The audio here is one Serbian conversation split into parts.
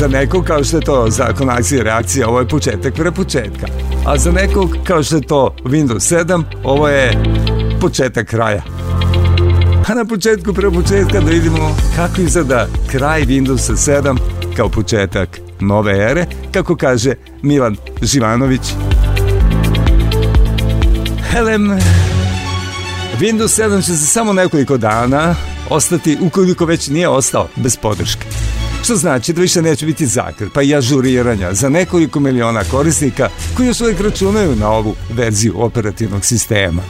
Za nekog kao što je to zakon akcije reakcije, ovo je početak pre početka. A za nekog kao što je to Windows 7, ovo je početak kraja. A na početku pre početka da vidimo kako izgleda kraj Windowsa 7 kao početak nove ere, kako kaže Milan Živanović. Helem, Windows 7 će za samo nekoliko dana ostati, ukoliko već nije ostao, bez podrške. Što znači da više neće biti zakrpa i ažuriranja za nekoliko miliona korisnika koji još uvek računaju na ovu verziju operativnog sistema.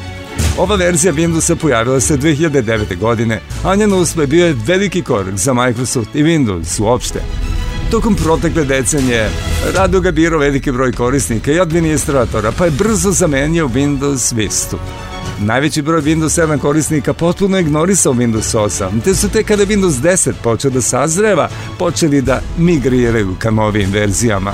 Ova verzija Windowsa pojavila se 2009. godine, a njen uspeh bio je veliki korak za Microsoft i Windows uopšte. Tokom protekle decenije rado ga birao veliki broj korisnika i administratora, pa je brzo zamenio Windows Vistu, Najveći broj Windows 7 korisnika potpuno ignorisao Windows 8, te su te kada Windows 10 počeo da sazreva, počeli da migriraju ka novim verzijama.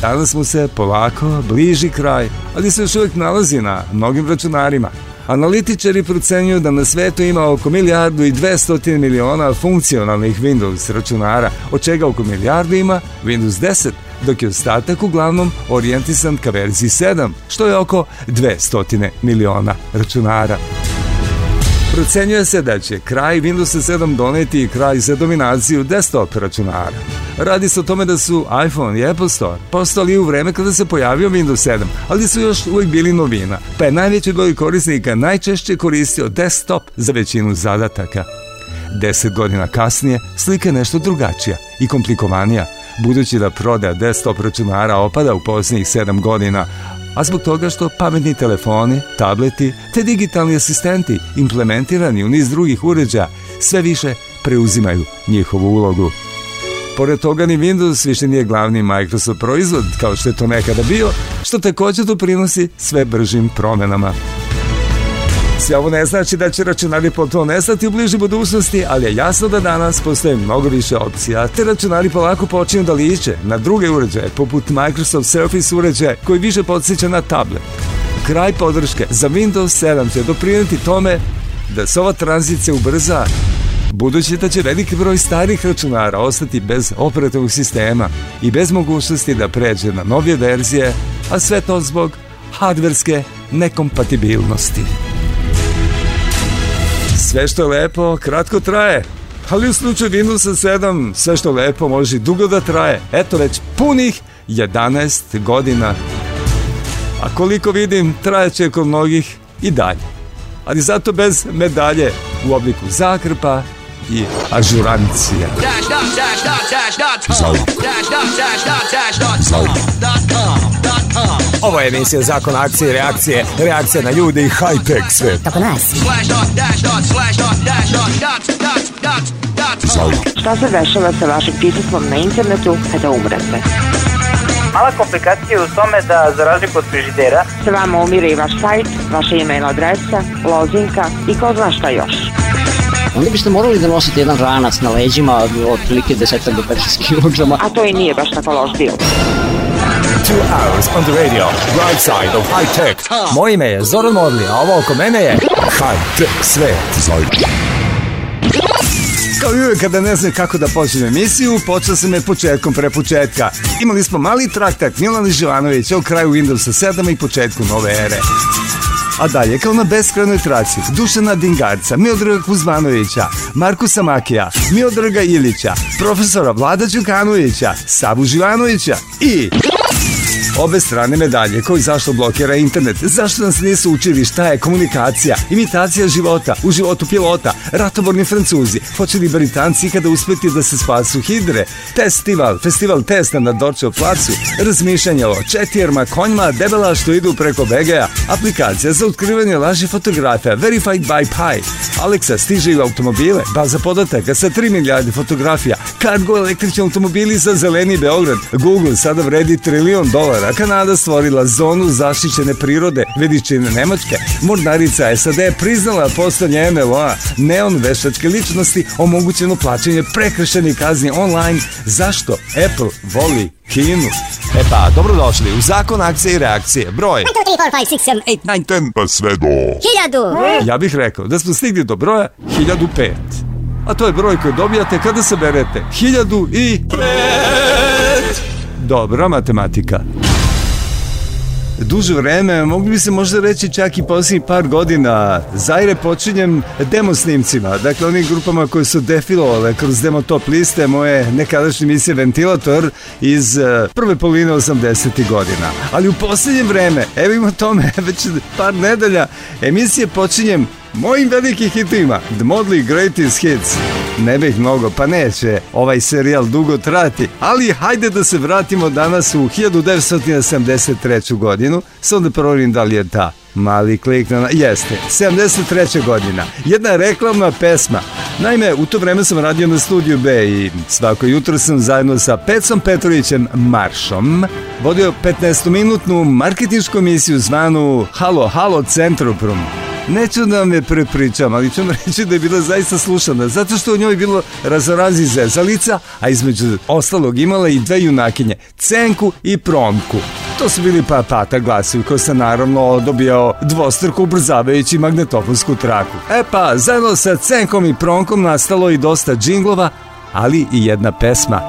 Danas smo se polako bliži kraj, ali se još uvijek nalazi na mnogim računarima. Analitičari procenjuju da na svetu ima oko milijardu i 200 miliona funkcionalnih Windows računara, od čega oko milijardu ima Windows 10, dok je ostatak uglavnom orijentisan ka verziji 7, što je oko 200 miliona računara. Procenjuje se da će kraj Windows 7 doneti i kraj za dominaciju desktop računara. Radi se o tome da su iPhone i Apple Store postali u vreme kada se pojavio Windows 7, ali su još uvijek bili novina, pa je najveći broj korisnika najčešće koristio desktop za većinu zadataka. Deset godina kasnije slika je nešto drugačija i komplikovanija – budući da prodaja desktop računara opada u posljednjih 7 godina, a zbog toga što pametni telefoni, tableti te digitalni asistenti implementirani u niz drugih uređaja sve više preuzimaju njihovu ulogu. Pored toga ni Windows više nije glavni Microsoft proizvod kao što je to nekada bio, što također doprinosi sve bržim promjenama. Sve znači, ovo ne znači da će računari potpuno nestati u bližoj budućnosti, ali je jasno da danas postoje mnogo više opcija, te računari polako počinju da liče na druge uređaje, poput Microsoft Surface uređaja koji više podsjeća na tablet. Kraj podrške za Windows 7 će doprineti tome da se ova tranzicija ubrza, budući da će veliki broj starih računara ostati bez operativnog sistema i bez mogućnosti da pređe na novije verzije, a sve to zbog hardverske nekompatibilnosti. Sve što je lepo, kratko traje. Ali u slučaju Windowsa 7, sve što lepo može i dugo da traje. Eto već punih 11 godina. A koliko vidim, traje će kod mnogih i dalje. Ali zato bez medalje u obliku zakrpa i ažurancija. Zauk. Zauk. Ovo je emisija Zakon akcije i reakcije, reakcija na ljude i high-tech svet. Tako nas. Šta se dešava sa vašim prisutom na internetu kada umrete? Mala komplikacija je u tome da, za razliku od frižidera, se vama umire i vaš sajt, vaša email adresa, lozinka i ko zna šta još. Onda biste morali da nosite jedan ranac na leđima od otprilike 10 do 15 kg. A to i nije baš tako loš dio. Two hours on the radio, right side of high tech. Moje ime je Zoran Modli, a ovo oko mene je high tech svet. Kao i uvijek kada ne znam kako da počnem emisiju, počeo sam je početkom pre početka. Imali smo mali traktat Milana Živanovića u kraju Windowsa 7 i početku nove ere. A dalje, kao na beskrajnoj traci, Dušana Dingarca, Miodraga Kuzmanovića, Markusa Makija, Miodraga Ilića, profesora Vlada Đukanovića, Sabu Živanovića i obe strane medalje koji zašto blokira internet, zašto nas nisu učili šta je komunikacija, imitacija života, u životu pilota, ratoborni francuzi, počeli britanci kada uspeti da se spasu hidre, festival, festival testa na Dorčeo placu, razmišljanje o četijerma, konjma, debela što idu preko bg aplikacija za otkrivanje laži fotografija, Verified by Pi, Alexa stiže u automobile, baza podataka sa 3 milijarde fotografija, kargo električni automobili za zeleni Beograd, Google sada vredi trilion dolara, Kanada stvorila zonu zaštićene prirode veličine Nemačke. Mornarica SAD je priznala postanje MLO-a neon veštačke ličnosti omogućeno plaćanje prekršenih kazni online. Zašto Apple voli Kinu? E pa, dobrodošli u Zakon akcije i reakcije. Broj 1, 2, 3, 4, 5, 6, 7, 8, 9, 10 pa sve do 1000. Ja bih rekao da smo stigli do broja 1005. A to je broj koji dobijate kada se berete 1000 i 5 dobra matematika. Duže vreme, mogli bi se možda reći čak i posljednjih par godina, Zaire počinjem demo snimcima, dakle onim grupama koje su defilovale kroz demo top liste moje nekadašnje misije Ventilator iz e, prve polovine 80. godina. Ali u posljednje vreme, evo ima tome već par nedelja, emisije počinjem mojim velikim hitima Dmodli Greatest Hits ne bih mnogo, pa neće ovaj serijal dugo trati, ali hajde da se vratimo danas u 1973. godinu, Samo da proverim da li je ta mali klik na... Jeste, 73. godina. Jedna reklamna pesma. Naime, u to vreme sam radio na studiju B i svako jutro sam zajedno sa Pecom Petrovićem Maršom vodio 15-minutnu marketinšku misiju zvanu Halo Halo Centroprum. Neću da me prepričam, ali ću reći da je bila zaista slušana, zato što u njoj bilo razorazi zezalica, a između ostalog imala i dve junakinje, Cenku i Promku. To su bili papata glasi u kojoj sam naravno dobijao dvostruku ubrzavajući magnetofonsku traku. E pa, zajedno sa Cenkom i Pronkom nastalo i dosta džinglova, ali i jedna pesma.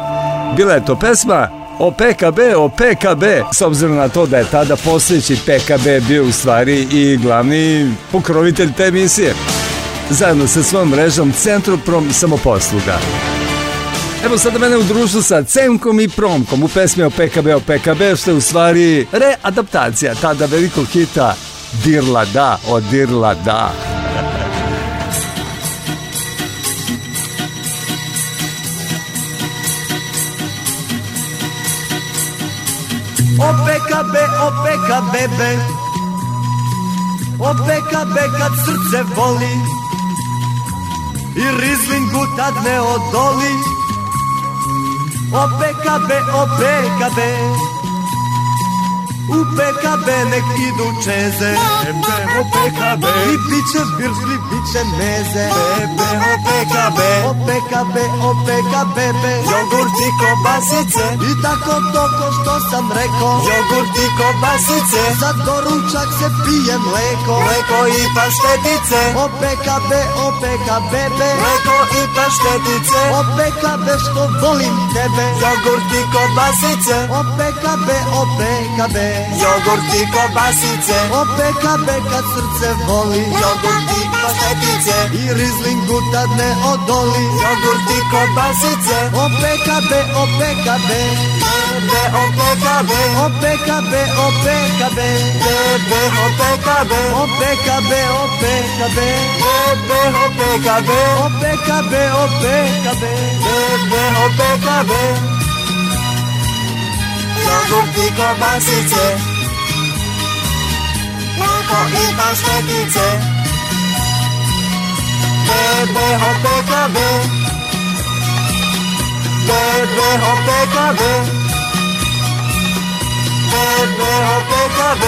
Bila je to pesma o PKB, o PKB, s obzirom na to da je tada postojeći PKB bio u stvari i glavni pokrovitelj te emisije. Zajedno sa svojom mrežom Centroprom samoposluga. Evo sada mene u društvu sa Cemkom i Promkom u pesmi o PKB, o PKB, što je u stvari readaptacija tada velikog hita Dirla da, o Dirla da. Опека бе, опека бебе Опека бе, кад срце воли И ризлин гутад не одоли Опека бе, опека бе, опека бе. U PKB nek idu čeze PPO PKB I bit će birzli, bit će meze PPO PKB O PKB, o PKB Jogurt i kobasice I tako toko što sam rekao Jogurt i kobasice Za doručak se pije mleko Mleko i paštetice O PKB, o PKB Mleko i paštetice O PKB što volim tebe Jogurt i kobasice O PKB, o PKB Jogurt i kobasice Opeka beka srce boli Jogurt i pastetice I rizlingu tad ne odoli Jogurt i kobasice Opeka be, opeka be be, opeka be Opeka be, opeka be be, opeka be Opeka be, opeka be be, opeka be Opeka be, opeka be be, opeka be jogurt pică basițe Moko i paštetice Bebe ho PKB Bebe ho PKB Bebe ho PKB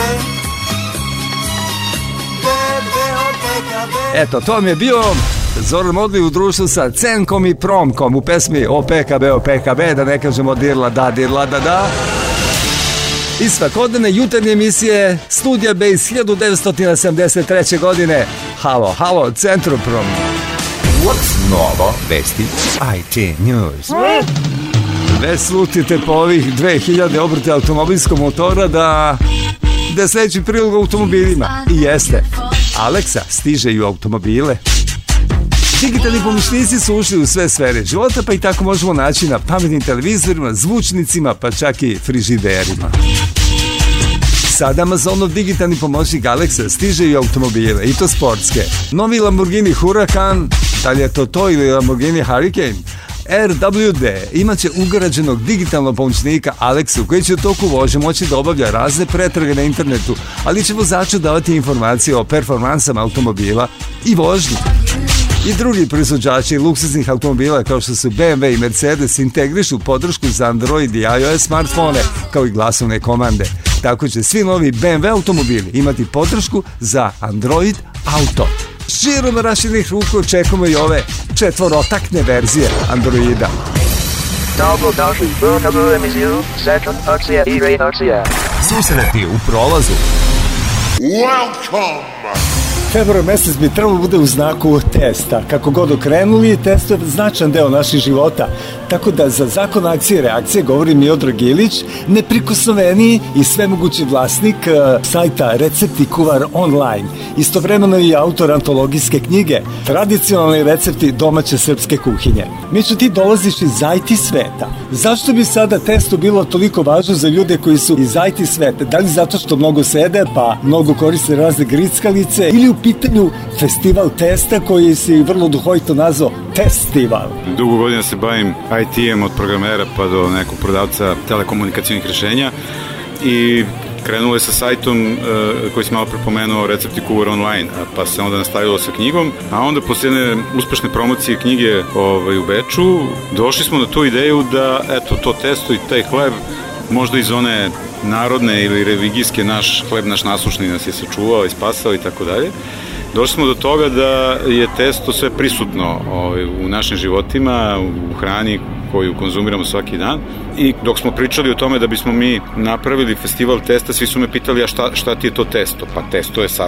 Bebe ho PKB Eto, to mi je bio Zoran Modli u društvu sa Cenkom i Promkom u pesmi OPKB, OPKB, da ne kažemo Dirla, da, Dirla, da, da i svakodnevne jutarnje emisije Studija B iz 1973. godine. Halo, halo, Centroprom. What's novo? Vesti IT News. Već slutite po ovih 2000 obrte automobilskog motora da da sledeći prilog automobilima. I jeste. Alexa stiže i u automobile. Digitalni pomoćnici su ušli u sve sfere života, pa i tako možemo naći na pametnim televizorima, zvučnicima, pa čak i frižiderima. Sada Amazonov digitalni pomoćnik Alexa stiže i automobile, i to sportske. Novi Lamborghini Huracan, da li je to to ili Lamborghini Hurricane? RWD imaće ugrađenog digitalnog pomoćnika Alexu koji će u toku vožnje moći da obavlja razne pretrage na internetu, ali će vozaču davati informacije o performansama automobila i vožnji i drugi proizvođači luksuznih automobila kao što su BMW i Mercedes integrišu podršku za Android i iOS smartfone kao i glasovne komande. Tako će svi novi BMW automobili imati podršku za Android Auto. Širom rašinih ruku očekujemo i ove četvorotakne verzije Androida. Dobro došli u emisiju Second Akcija i Reakcija. u prolazu. Welcome! februar mesec bi trebalo da bude u znaku testa. Kako god okrenuli, test je značan deo naših života. Tako da za zakon akcije i reakcije govori Miodrag Ilić, neprikosnoveni i svemogući vlasnik e, sajta Recepti Kuvar Online. Istovremeno i autor antologijske knjige Tradicionalni recepti domaće srpske kuhinje. Miću, ti dolaziš iz IT sveta. Zašto bi sada testo bilo toliko važno za ljude koji su iz IT sveta? Da li zato što mnogo sede, pa mnogo koriste razne grickalice ili u pitanju festival testa koji si vrlo duhovito nazvao festival? Dugo godina se bavim IT-em, od programera pa do nekog prodavca telekomunikacijnih rešenja i krenulo je sa sajtom e, koji sam malo prepomenuo Recepti kuvar online, a, pa se onda nastavilo sa knjigom, a onda posle jedne uspešne promocije knjige ovaj, u Beču došli smo na tu ideju da eto, to testo i taj hleb možda iz one narodne ili religijske naš hleb, naš nasušni nas je sačuvao i spasao i tako dalje. Došli smo do toga da je testo sve prisutno ovaj, u našim životima, u hrani koju konzumiramo svaki dan i dok smo pričali o tome da bismo mi napravili festival testa, svi su me pitali a šta, šta ti je to testo? Pa testo je sa,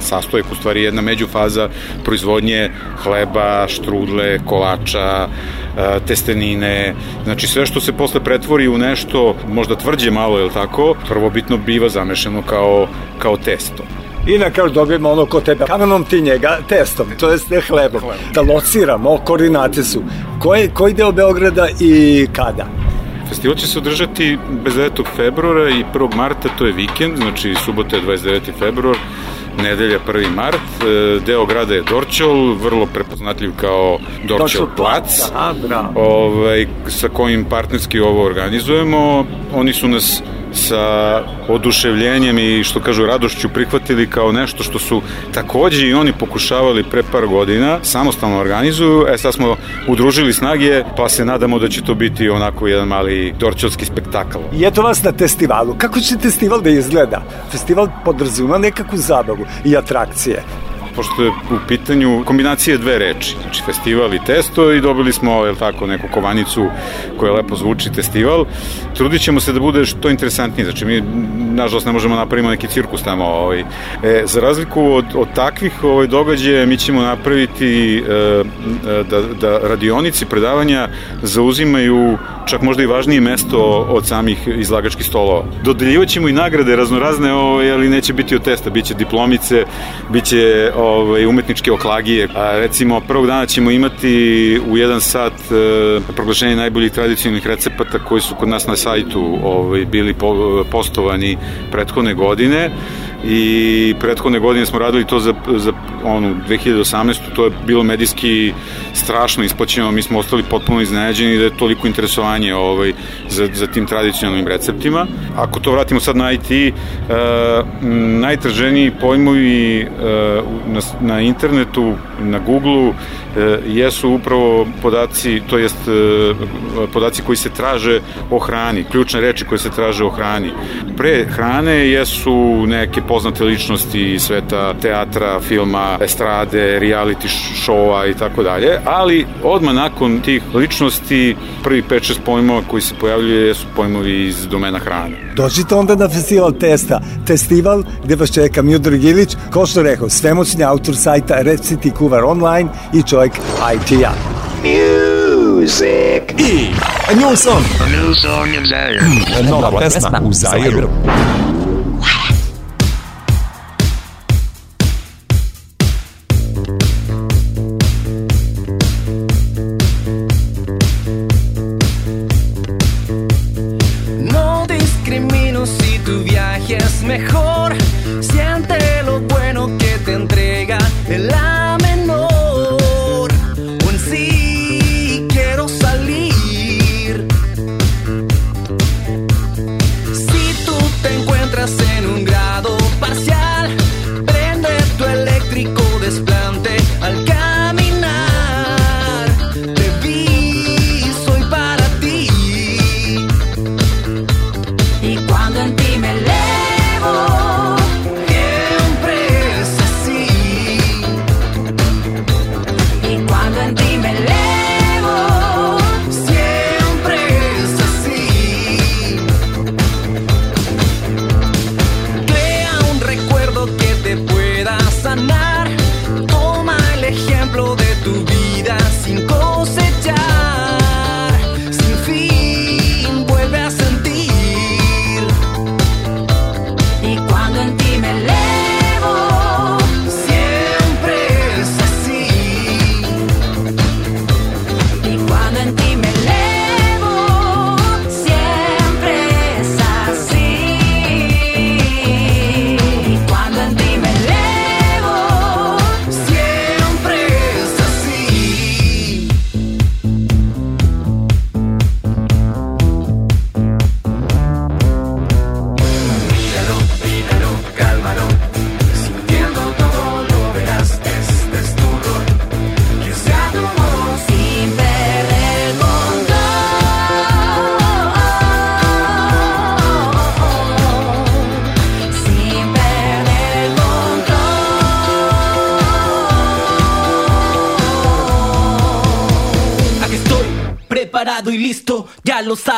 sastojak u stvari jedna međufaza proizvodnje hleba, štrudle, kolača, eh, testenine, znači sve što se posle pretvori u nešto možda tvrđe malo, je tako, prvobitno biva zamešano kao, kao testo i na kraju dobijemo ono ko tebe kamenom ti njega testom, to jest hlebom. Da lociramo, koordinate su. Koji, koji deo Beograda i kada? Festival će se održati 29. februara i 1. marta, to je vikend, znači subota je 29. februar, nedelja 1. mart, e, deo grada je Dorčol, vrlo prepoznatljiv kao Dorčol, Dorčol plac, aha, Ovaj, sa kojim partnerski ovo organizujemo. Oni su nas sa oduševljenjem i što kažu radošću prihvatili kao nešto što su takođe i oni pokušavali pre par godina, samostalno organizuju, e sad smo udružili snage, pa se nadamo da će to biti onako jedan mali dorčelski spektakl. I eto vas na festivalu. Kako će festival da izgleda? Festival podrazuma nekakvu zabavu i atrakcije pošto je u pitanju kombinacije dve reči, znači festival i testo i dobili smo, je tako, neku kovanicu koja lepo zvuči festival. Trudit ćemo se da bude što interesantnije, znači mi, nažalost, ne možemo napravimo neki cirkus tamo. Ovaj. E, za razliku od, od takvih ovaj, događaja, mi ćemo napraviti e, e da, da radionici predavanja zauzimaju čak možda i važnije mesto od samih izlagačkih stolova. Dodeljivaćemo i nagrade raznorazne, ovaj, ali neće biti od testa, biće diplomice, biće ovaj, umetničke oklagije. A, recimo, prvog dana ćemo imati u jedan sat e, proglašenje najboljih tradicionalnih recepata koji su kod nas na sajtu ovaj, bili po, e, postovani prethodne godine i prethodne godine smo radili to za, za onu 2018. to je bilo medijski strašno isplaćeno, mi smo ostali potpuno iznenađeni da je toliko interesovanje ovaj, za, za tim tradicionalnim receptima. Ako to vratimo sad na IT, e, eh, najtraženiji pojmovi e, na, na internetu, na Googleu e, jesu upravo podaci, to jest e, podaci koji se traže o hrani, ključne reči koje se traže o hrani. Pre hrane jesu neke poznate ličnosti sveta teatra, filma, estrade, reality showa i tako dalje, ali odmah nakon tih ličnosti prvi 5-6 pojmova koji se pojavljuju jesu pojmovi iz domena hrane. Dođite onda na festival testa, festival gde vas čeka Mjodor Gilić, ko što rekao, svemoćni autor sajta Reciti Kuvar Online i čovjek IT-a. Music i New Song. New Song in Zaire. Mm, nova pesma u Zairu.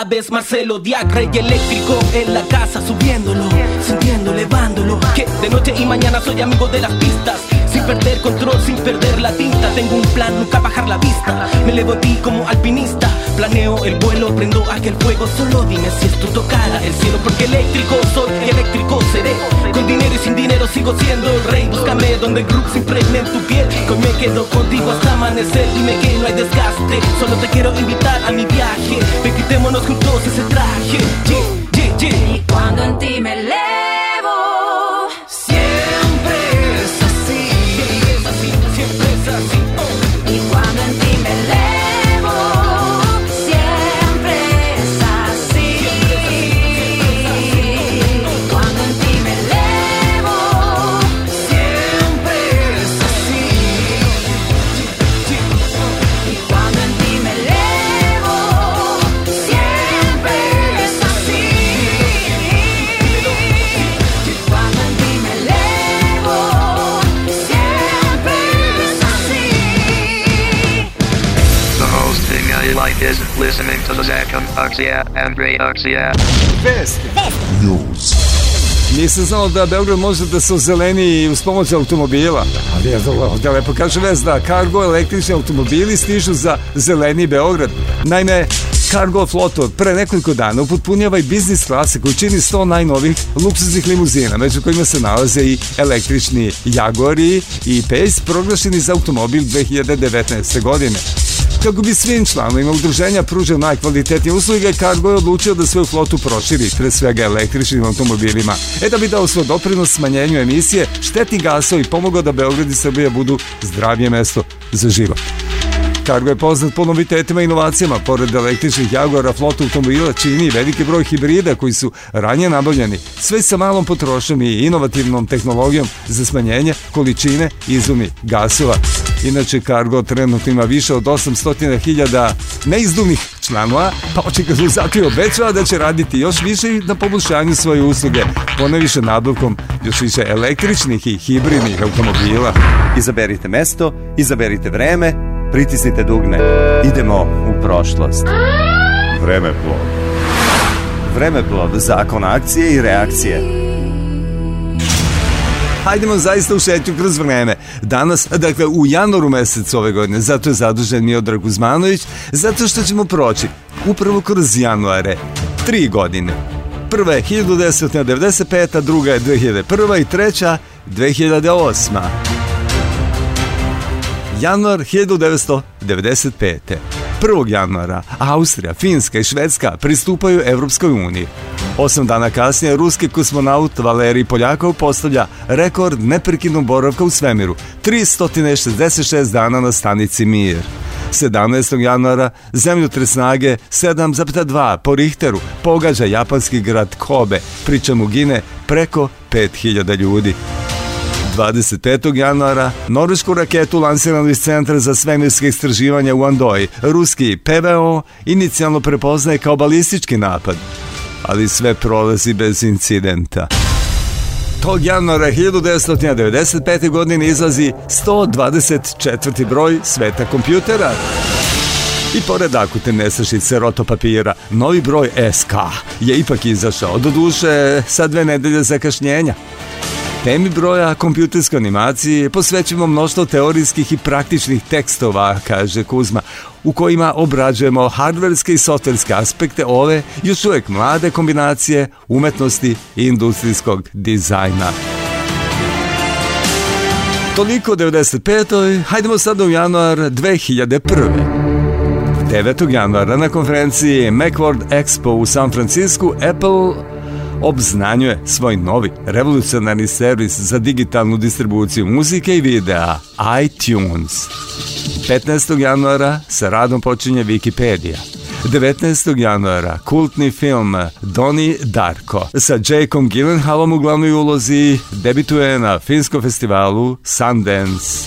vez Marcelo Diac, eléctrico en la casa, subiéndolo, sintiendo, levándolo. Que de noche y mañana soy amigo de las pistas, sin perder control, sin perder la tinta. Tengo un plan, nunca bajar la vista. Me elevo a ti como alpinista Planeo el vuelo, prendo aquel fuego Solo dime si esto tocará el cielo Porque eléctrico soy y eléctrico seré Con dinero y sin dinero sigo siendo el rey Búscame donde el grupo impregne tu piel Hoy me quedo contigo hasta amanecer Dime que no hay desgaste Solo te quiero invitar a mi viaje Ve, quitémonos juntos ese traje Y cuando en ti me leo listening to the Zach and Oxija and Ray Oxia. Best. Best. News. Nisam znao da Beograd može da se ozeleni uz pomoć automobila. Ali ja da lepo kaže vez da kargo električni automobili stižu za zeleni Beograd. Naime, Cargo Floto od pre nekoliko dana upotpunjava i biznis klase koji čini 100 najnovih luksuznih limuzina, među kojima se nalaze i električni Jagori i Pace, proglašeni za automobil 2019. godine. Kako bi svim članovima udruženja pružio najkvalitetnije usluge, Cargo je odlučio da svoju flotu proširi, pre svega električnim automobilima. E da bi dao svoj doprinos smanjenju emisije, šteti gasova i pomogao da Beograd i Srbija budu zdravije mesto za život. Cargo je poznat po novitetima i inovacijama. Pored električnih Jaguara, flota automobila čini veliki broj hibrida koji su ranije nabavljeni, sve sa malom potrošnjom i inovativnom tehnologijom za smanjenje količine izumi gasova. Inače, Cargo trenutno ima više od 800.000 neizduvnih članova, pa očekavno zato i obećava da će raditi još više na poboljšanju svoje usluge, poneviše nabavkom još više električnih i hibridnih automobila. Izaberite mesto, izaberite vreme, pritisnite dugme. Idemo u prošlost. Vreme Vreme Vremeplov, zakon akcije i reakcije hajdemo zaista u šetnju kroz vreme. Danas, dakle, u januaru mesecu ove godine, zato je zadužen Miodrag Uzmanović, zato što ćemo proći upravo kroz januare, tri godine. Prva je 1995, druga je 2001 i treća 2008. Januar 1995. 1. januara Austrija, Finska i Švedska pristupaju Evropskoj uniji. Osam dana kasnije, ruski kosmonaut Valeri Poljakov postavlja rekord neprekidnog boravka u svemiru, 366 dana na stanici Mir. 17. januara zemljotres snage 7,2 po Richteru pogađa japanski grad Kobe, pri čemu gine preko 5000 ljudi. 25. januara norvešku raketu lansirali iz Centra za svemirske istraživanja u Andoj, ruski PVO, inicijalno prepoznaje kao balistički napad, ali sve prolazi bez incidenta. Tog januara 1995. godine izlazi 124. broj sveta kompjutera. I pored akutne nesašice rotopapira, novi broj SK je ipak izašao, do duše sa dve nedelje zakašnjenja. Temi broja kompjuterske animacije posvećujemo mnoštvo teorijskih i praktičnih tekstova, kaže Kuzma, u kojima obrađujemo hardverske i softverske aspekte ove još uvijek mlade kombinacije umetnosti i industrijskog dizajna. Toliko 95. Hajdemo sada u januar 2001. 9. januara na konferenciji Macworld Expo u San Francisku Apple obznanjuje svoj novi revolucionarni servis za digitalnu distribuciju muzike i videa iTunes. 15. januara sa radom počinje Wikipedia. 19. januara kultni film Doni Darko sa Jakeom Gyllenhaalom u glavnoj ulozi debituje na finskom festivalu Sundance.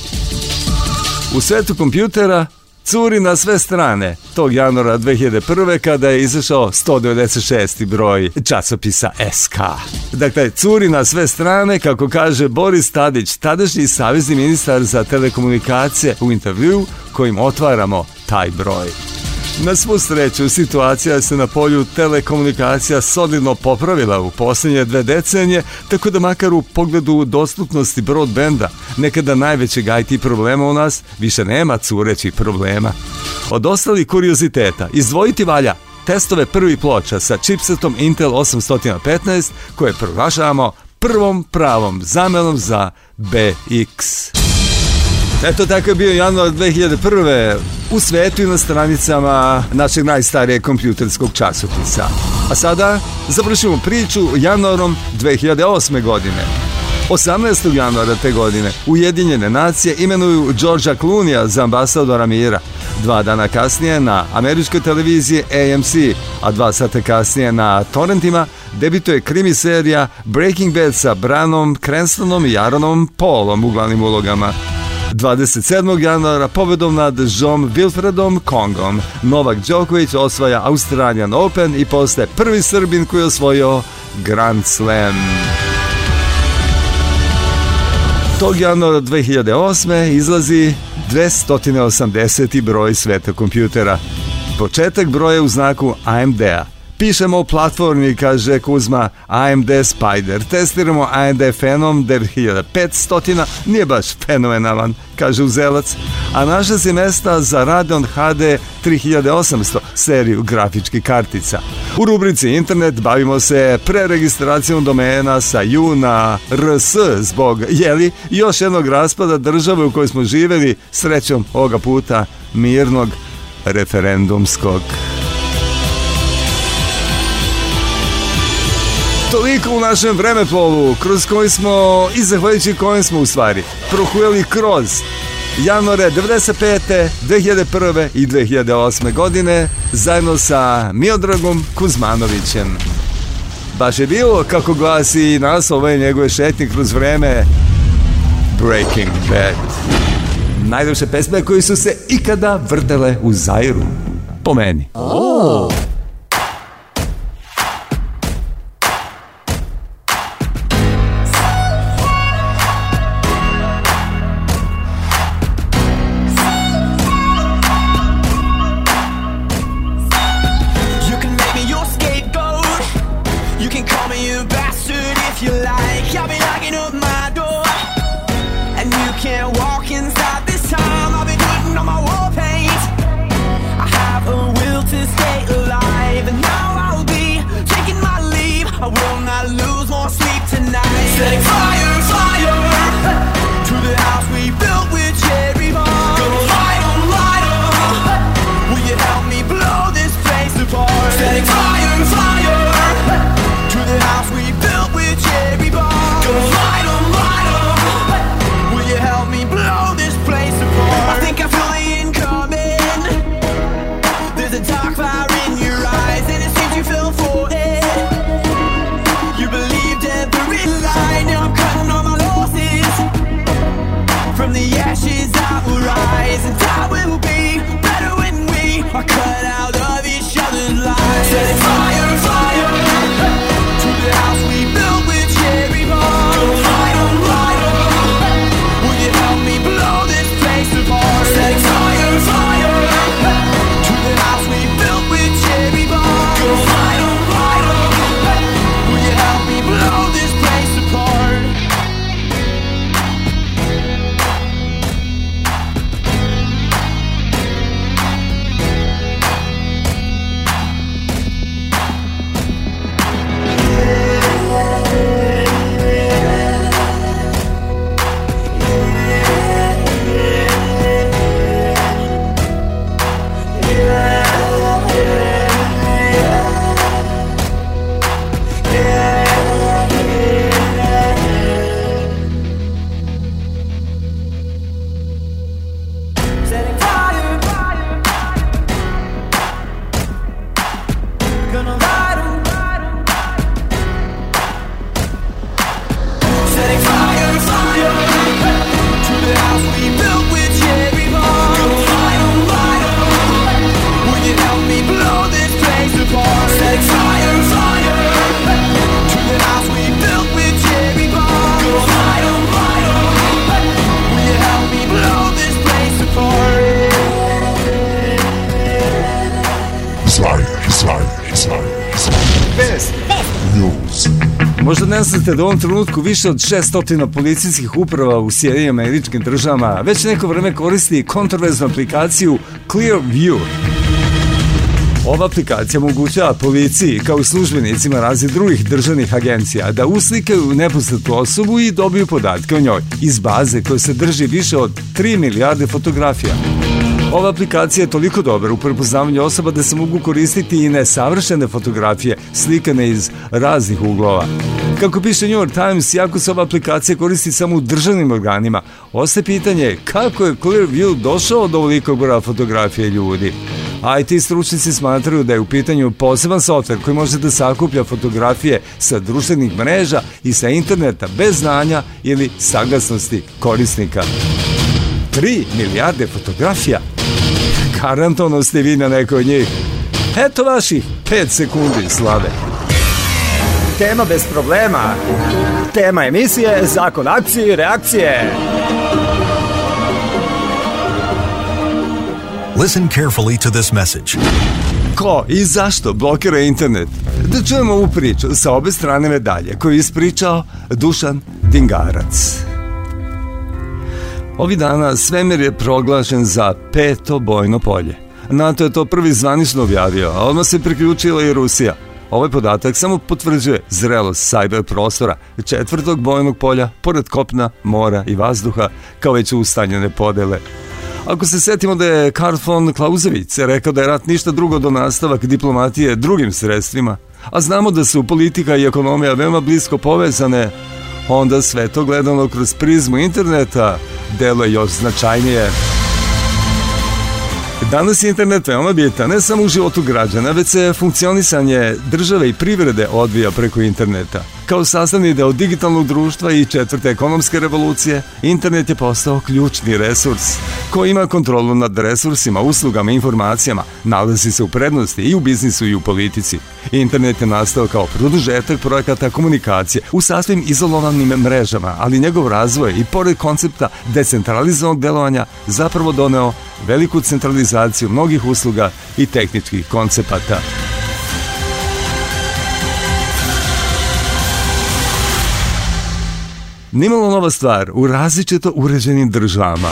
U svetu kompjutera curi na sve strane tog januara 2001. kada je izašao 196. broj časopisa SK. Dakle, curi na sve strane, kako kaže Boris Tadić, tadašnji savezni ministar za telekomunikacije u intervju kojim otvaramo taj broj. Na svu sreću, situacija se na polju telekomunikacija solidno popravila u poslednje dve decenije, tako da makar u pogledu dostupnosti broadbenda, nekada najvećeg IT problema u nas, više nema curećih problema. Od ostalih kurioziteta, izdvojiti valja testove prvi ploča sa chipsetom Intel 815 koje proglašavamo prvom pravom zamelom za BX. Eto, tako je bio januar 2001. u svetu i na stranicama našeg najstarijeg kompjuterskog časopisa. A sada završimo priču januarom 2008. godine. 18. januara te godine Ujedinjene nacije imenuju Georgia Clooney'a za ambasadora mira. Dva dana kasnije na američkoj televiziji AMC, a dva sata kasnije na torrentima debituje krimi serija Breaking Bad sa Branom Cranstonom i Aaronom Paulom u glavnim ulogama. 27. januara pobedom nad Žom Wilfredom Kongom Novak Đoković osvaja Australian Open i postaje prvi Srbin koji je osvojio Grand Slam. Tog januara 2008. izlazi 280. broj sveta kompjutera. Početak broja u znaku AMD-a. Pišemo o platformi, kaže Kuzma, AMD Spider. Testiramo AMD Phenom 9500, nije baš fenomenalan, kaže Uzelac. A naše si mesta za Radeon HD 3800 seriju grafičkih kartica. U rubrici Internet bavimo se preregistracijom domena sa ju na rs zbog, jeli, još jednog raspada države u kojoj smo živeli, srećom ovoga puta mirnog referendumskog. Toliko u našem vremeplovu, kroz koji smo i zahvaljujući kojem smo u stvari prohujeli kroz januare 95. 2001. i 2008. godine zajedno sa Miodragom Kuzmanovićem. Baš je bilo, kako glasi nas, ove njegove šetnje kroz vreme Breaking Bad. Najljepše pesme Koje su se ikada vrtele u Zairu. Po meni. Oh. Možda ne znate da u ovom trenutku više od 600 policijskih uprava u Sjedinjim američkim državama već neko vreme koristi kontroverznu aplikaciju Clearview. Ova aplikacija omogućava policiji kao i službenicima razi drugih državnih agencija da uslikaju nepoznatu osobu i dobiju podatke o njoj iz baze koja se drži više od 3 milijarde fotografija. Ova aplikacija je toliko dobra u prepoznavanju osoba da se mogu koristiti i nesavršene fotografije slikane iz raznih uglova. Kako piše New York Times, jako se ova aplikacija koristi samo u državnim organima, ostaje pitanje kako je Clearview došao do ovolikog broja fotografije ljudi. IT stručnici smatraju da je u pitanju poseban software koji može da sakuplja fotografije sa društvenih mreža i sa interneta bez znanja ili saglasnosti korisnika. 3 milijarde fotografija Garantovno ste vi na nekoj od njih. Eto vaši 5 sekundi slave. Tema bez problema. Tema emisije, zakon akcije i reakcije. Listen carefully to this message. Ko i zašto blokira internet? Da čujemo ovu priču sa obe strane medalje koju je ispričao Dušan Dingarac. Ovi dana svemir je proglašen za peto bojno polje. NATO je to prvi zvanično objavio, a odmah se priključila i Rusija. Ovaj podatak samo potvrđuje zrelost sajber prostora četvrtog bojnog polja pored kopna, mora i vazduha kao već ustanjene podele. Ako se setimo da je Karl von Clausewitz rekao da je rat ništa drugo do nastavak diplomatije drugim sredstvima, a znamo da su politika i ekonomija veoma blisko povezane, onda sve to gledano kroz prizmu interneta deluje još značajnije. Danas je internet veoma bitan, ne samo u životu građana, već se funkcionisanje države i privrede odvija preko interneta. Kao sastavni deo digitalnog društva i četvrte ekonomske revolucije, internet je postao ključni resurs. Ko ima kontrolu nad resursima, uslugama i informacijama, nalazi se u prednosti i u biznisu i u politici. Internet je nastao kao produžetak projekata komunikacije u sasvim izolovanim mrežama, ali njegov razvoj i pored koncepta decentralizovanog delovanja zapravo doneo veliku centralizaciju mnogih usluga i tehničkih koncepata. Nimalo nova stvar, u različito uređenim državama.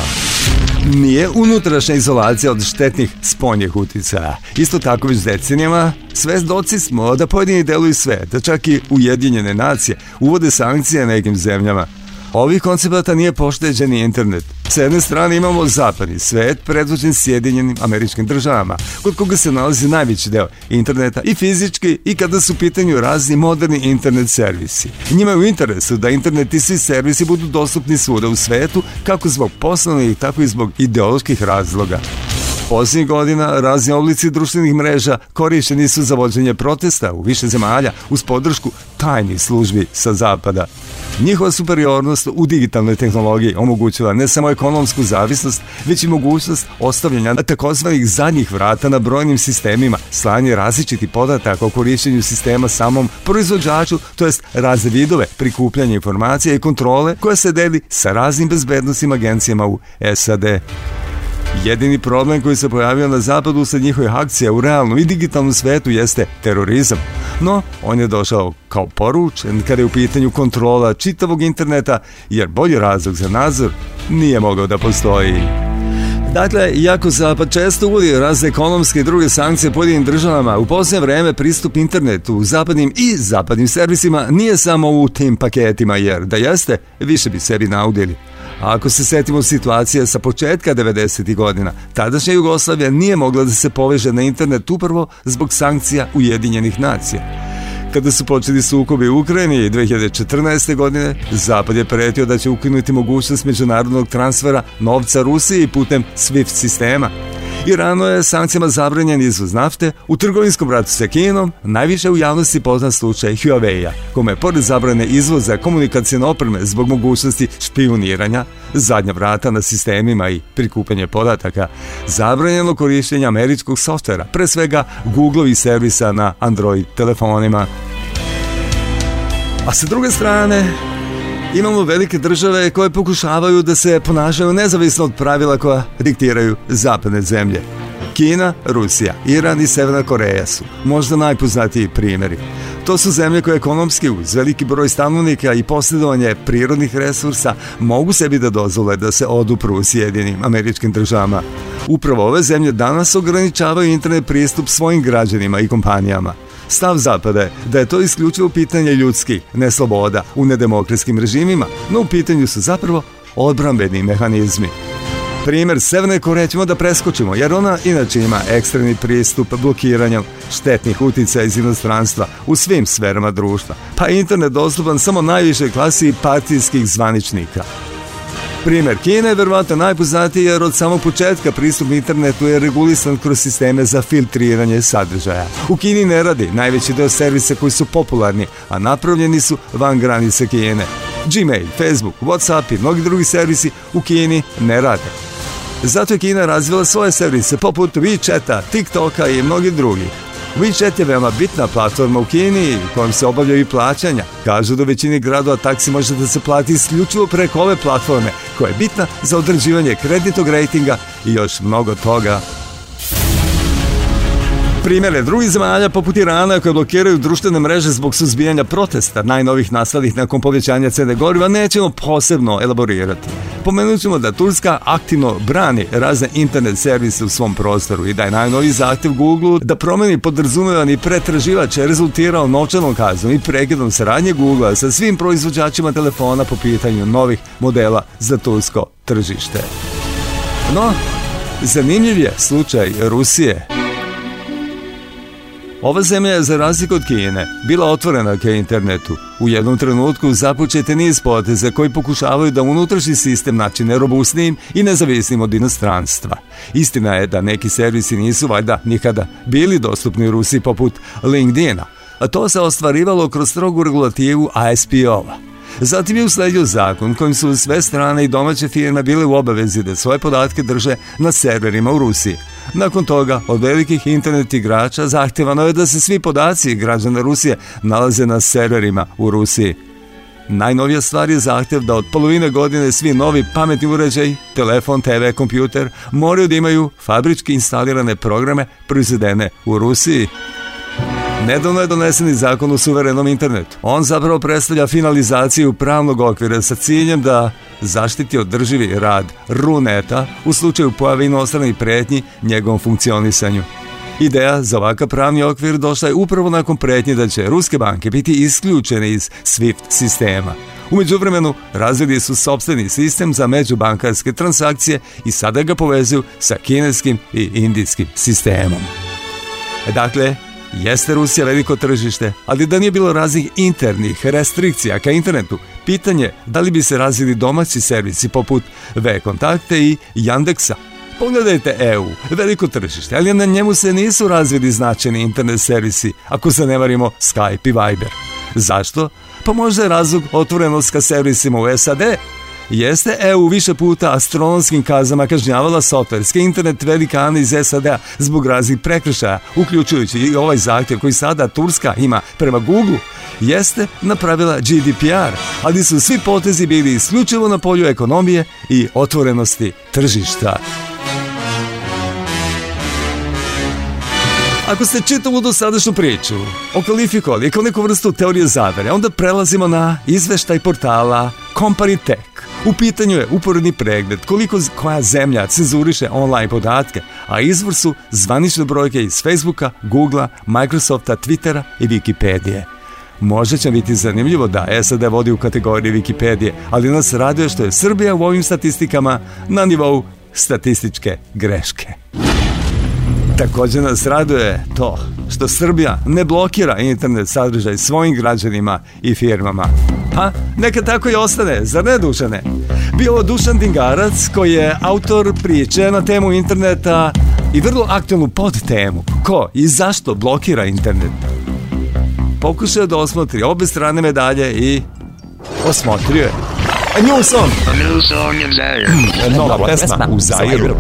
Nije unutrašnja izolacija od štetnih sponjih utjecaja. Isto tako već decenijama svedoci smo da pojedini deluju sveta, čak i Ujedinjene nacije, uvode sankcije nekim zemljama Ovih koncepata nije pošteđen internet. S jedne strane imamo zapadni svet predvođen Sjedinjenim američkim državama, kod koga se nalazi najveći deo interneta i fizički i kada su u pitanju razni moderni internet servisi. Njima je u interesu da internet i svi servisi budu dostupni svuda u svetu, kako zbog poslovnih, tako i zbog ideoloških razloga. Poslednjih godina razni oblici društvenih mreža korišćeni su za vođenje protesta u više zemalja uz podršku tajnih službi sa zapada. Njihova superiornost u digitalnoj tehnologiji omogućila ne samo ekonomsku zavisnost, već i mogućnost ostavljanja takozvanih zadnjih vrata na brojnim sistemima, slanje različiti podataka o korišćenju sistema samom proizvođaču, to jest razne vidove prikupljanja informacija i kontrole koja se deli sa raznim bezbednostnim agencijama u SAD. Jedini problem koji se pojavio na zapadu sa njihovih akcija u realnom i digitalnom svetu jeste terorizam. No, on je došao kao poručen kada je u pitanju kontrola čitavog interneta, jer bolji razlog za nadzor nije mogao da postoji. Dakle, iako Zapad često uvodi razne ekonomske i druge sankcije pojedinim državama, u posljednje vreme pristup internetu, u zapadnim i zapadnim servisima nije samo u tim paketima, jer da jeste, više bi sebi naudili ako se setimo situacije sa početka 90. godina, tadašnja Jugoslavija nije mogla da se poveže na internet upravo zbog sankcija Ujedinjenih nacija kada su počeli sukobi u Ukrajini 2014. godine, Zapad je pretio da će ukinuti mogućnost međunarodnog transfera novca Rusiji putem SWIFT sistema. Iranu je sankcijama zabranjen izvoz nafte, u trgovinskom ratu sa Kinom najviše u javnosti poznat slučaj Huawei-a, kome je pored zabrane izvoza komunikacijne opreme zbog mogućnosti špioniranja, zadnja vrata na sistemima i prikupanje podataka, zabranjeno korištenje američkog softvera, pre svega Google i servisa na Android telefonima. A sa druge strane, Imamo velike države koje pokušavaju da se ponašaju nezavisno od pravila koja diktiraju zapadne zemlje. Kina, Rusija, Iran i Severna Koreja su možda najpoznatiji primjeri. To su zemlje koje ekonomski uz veliki broj stanovnika i posjedovanje prirodnih resursa mogu sebi da dozvole da se odupru jedinim američkim državama. Upravo ove zemlje danas ograničavaju internet pristup svojim građanima i kompanijama. Stav Zapada je da je to isključivo pitanje ljudski, ne sloboda, u nedemokratskim režimima, no u pitanju su zapravo odbrambeni mehanizmi. Primer Severne Koreje ćemo da preskočimo, jer ona inače ima ekstremni pristup blokiranjem štetnih utica iz inostranstva u svim sferama društva, pa internet dostupan samo najvišoj klasi partijskih zvaničnika – Primer Kine je verovatno najpoznatiji jer od samog početka pristup internetu je regulisan kroz sisteme za filtriranje sadržaja. U Kini ne radi najveći deo servisa koji su popularni, a napravljeni su van granice Kine. Gmail, Facebook, Whatsapp i mnogi drugi servisi u Kini ne rade. Zato je Kina razvila svoje servise poput WeChat-a, WeChata, TikToka i mnogi drugi. WeChat je veoma bitna platforma u Kini u kojom se obavljaju i plaćanja. Kažu da u većini gradova taksi može da se plati isključivo preko ove platforme koja je bitna za određivanje kreditnog rejtinga i još mnogo toga primjere drugih zemalja poput Irana koje blokiraju društvene mreže zbog suzbijanja protesta najnovih nastalih nakon povećanja cene goriva nećemo posebno elaborirati. Pomenut ćemo da Turska aktivno brani razne internet servise u svom prostoru i da je najnoviji zahtev Google da promeni podrazumevani pretraživač je rezultirao novčanom kaznom i prekidom saradnje Google sa svim proizvođačima telefona po pitanju novih modela za tursko tržište. No, zanimljiv je slučaj Rusije Ova zemlja je, za razliku od Kine, bila otvorena ke internetu. U jednom trenutku započete niz poteza koji pokušavaju da unutrašnji sistem načine robustnijim i nezavisnim od inostranstva. Istina je da neki servisi nisu valjda nikada bili dostupni u Rusiji poput LinkedIna, a to se ostvarivalo kroz strogu regulativu ASP-ova. Zatim je usledio zakon kojim su sve strane i domaće firme bile u obavezi da svoje podatke drže na serverima u Rusiji – Nakon toga, od velikih internet igrača zahtevano je da se svi podaci građana Rusije nalaze na serverima u Rusiji. Najnovija stvar je zahtjev da od polovine godine svi novi pametni uređaj, telefon, TV, kompjuter moraju da imaju fabrički instalirane programe proizvedene u Rusiji. Nedavno je donesen i zakon o suverenom internetu. On zapravo predstavlja finalizaciju pravnog okvira sa ciljem da zaštiti održivi rad runeta u slučaju pojave inostranih pretnji njegovom funkcionisanju. Ideja za ovakav pravni okvir došla je upravo nakon pretnje da će ruske banke biti isključene iz SWIFT sistema. Umeđu vremenu razvili su sobstveni sistem za međubankarske transakcije i sada ga povezuju sa kineskim i indijskim sistemom. E, dakle, Jeste Rusija veliko tržište, ali da nije bilo raznih internih restrikcija ka internetu, pitanje da li bi se razvili domaći servisi poput V-kontakte i Yandexa. Pogledajte EU, veliko tržište, ali na njemu se nisu razvili značajni internet servisi, ako se ne varimo Skype i Viber. Zašto? Pa možda je razlog otvorenost ka servisima u SAD, jeste EU više puta astronomskim kazama kažnjavala softverske internet velikane iz SAD-a zbog raznih prekršaja, uključujući i ovaj zahtjev koji sada Turska ima prema Google, jeste napravila GDPR, ali su svi potezi bili isključivo na polju ekonomije i otvorenosti tržišta. Ako ste do sadašnju priču okvalifikovali kao neku vrstu teorije zavere, onda prelazimo na izveštaj portala Comparitech U pitanju je uporedni pregled koliko koja zemlja cenzuriše online podatke, a izvor su zvanične brojke iz Facebooka, Googlea, Microsofta, Twittera i Wikipedije. Može će biti zanimljivo da SAD vodi u kategoriji Wikipedije, ali nas raduje što je Srbija u ovim statistikama na nivou statističke greške. Također nas raduje to što Srbija ne blokira internet sadržaj svojim građanima i firmama. Pa, neka tako i ostane, zar ne Dušane? Bio ovo Dušan Dingarac koji je autor priče na temu interneta i vrlo aktualnu temu Ko i zašto blokira internet? Pokušao da osmotri obe strane medalje i osmotrio je. A nju song! Hmm, nova pesma u Zairu.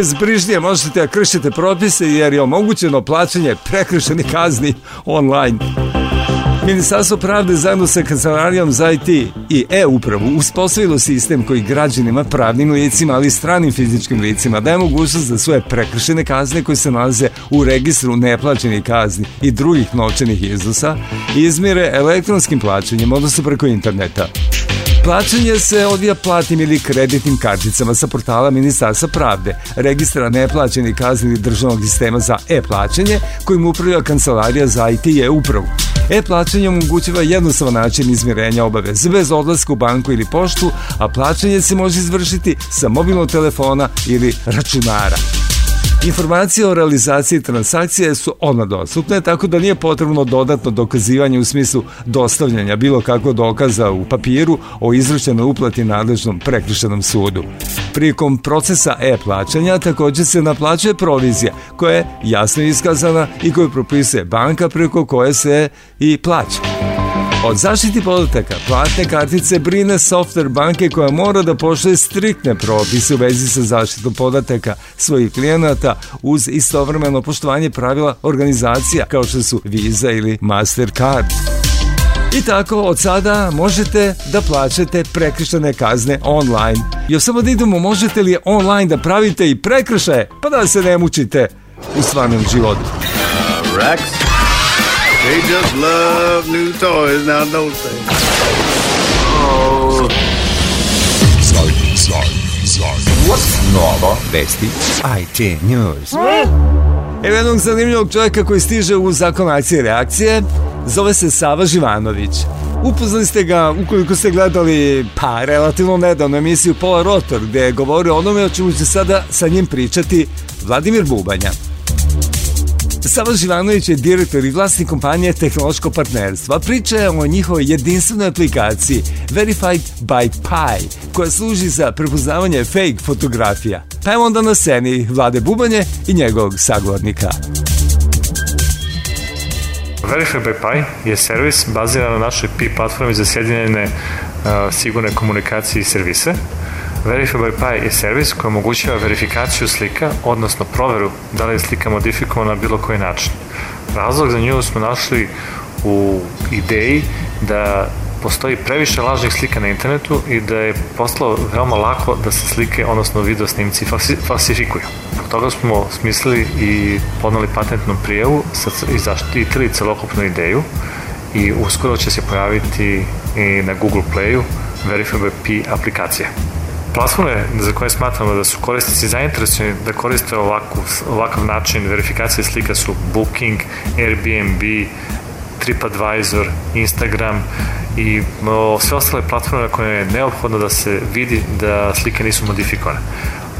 potez brižnije možete da kršite propise jer je omogućeno plaćanje prekršenih kazni online. Ministarstvo pravde zajedno sa Kancelarijom za IT i e-upravu uspostavilo sistem koji građanima, pravnim licima, ali i stranim fizičkim licima daje mogućnost da svoje prekršene kazne koje se nalaze u registru neplaćenih kazni i drugih novčanih iznosa izmire elektronskim plaćanjem, odnosno preko interneta. Plaćanje se odvija platnim ili kreditnim karticama sa portala Ministarstva pravde, registra neplaćenih kazni državnog sistema za e-plaćanje kojim upravlja Kancelarija za IT i e-upravu. E-plaćanje omogućava jednostavan način izmirenja obaveze bez odlaska u banku ili poštu, a plaćanje se može izvršiti sa mobilnog telefona ili računara. Informacije o realizaciji transakcije su ona dostupne, tako da nije potrebno dodatno dokazivanje u smislu dostavljanja bilo kako dokaza u papiru o izvršenoj uplati nadležnom prekršenom sudu. Prikom procesa e-plaćanja takođe se naplaćuje provizija koja je jasno iskazana i koju propisuje banka preko koje se i plaća. Od zaštiti podataka platne kartice brine software banke koja mora da pošle striktne propise u vezi sa zaštitom podataka svojih klijenata uz istovremeno poštovanje pravila organizacija kao što su Visa ili Mastercard. I tako od sada možete da plaćate prekršene kazne online. Jo samo da idemo, možete li online da pravite i prekršaje, pa da se ne mučite u stvarnom životu. Uh, Rex. They just love new toys now, don't they? Oh. Zaj, zaj, zaj. What's novo? Vesti IT News. Evo jednog zanimljivog čovjeka koji stiže u zakon akcije i reakcije. Zove se Sava Živanović. Upoznali ste ga ukoliko ste gledali pa relativno nedavno emisiju Pola Rotor gdje je govorio onome o čemu će sada sa njim pričati Vladimir Bubanja. Sava Živanović je direktor i vlasnik kompanije Tehnološko partnerstvo. Priča je o njihovoj jedinstvenoj aplikaciji Verified by Pi, koja služi za prepoznavanje fake fotografija. Pa evo onda na sceni Vlade Bubanje i njegovog sagovornika. Verified by Pi je servis baziran na našoj Pi platformi za sjedinjene uh, sigurne komunikacije i servise Verifiable Pi je servis koji omogućava verifikaciju slika, odnosno proveru da li je slika modifikovana na bilo koji način. Razlog za nju smo našli u ideji da postoji previše lažnih slika na internetu i da je postalo veoma lako da se slike, odnosno video snimci, falsifikuju. Zbog toga smo smislili i podnali patentnu prijevu i zaštitili celokupnu ideju i uskoro će se pojaviti i na Google Playu Verifiable P aplikacija. Platforme za koje smatramo da su korisnici zainteresovani da koriste ovakvu, ovakav način verifikacije slika su Booking, Airbnb, TripAdvisor, Instagram i sve ostale platforme na koje je neophodno da se vidi da slike nisu modifikovane.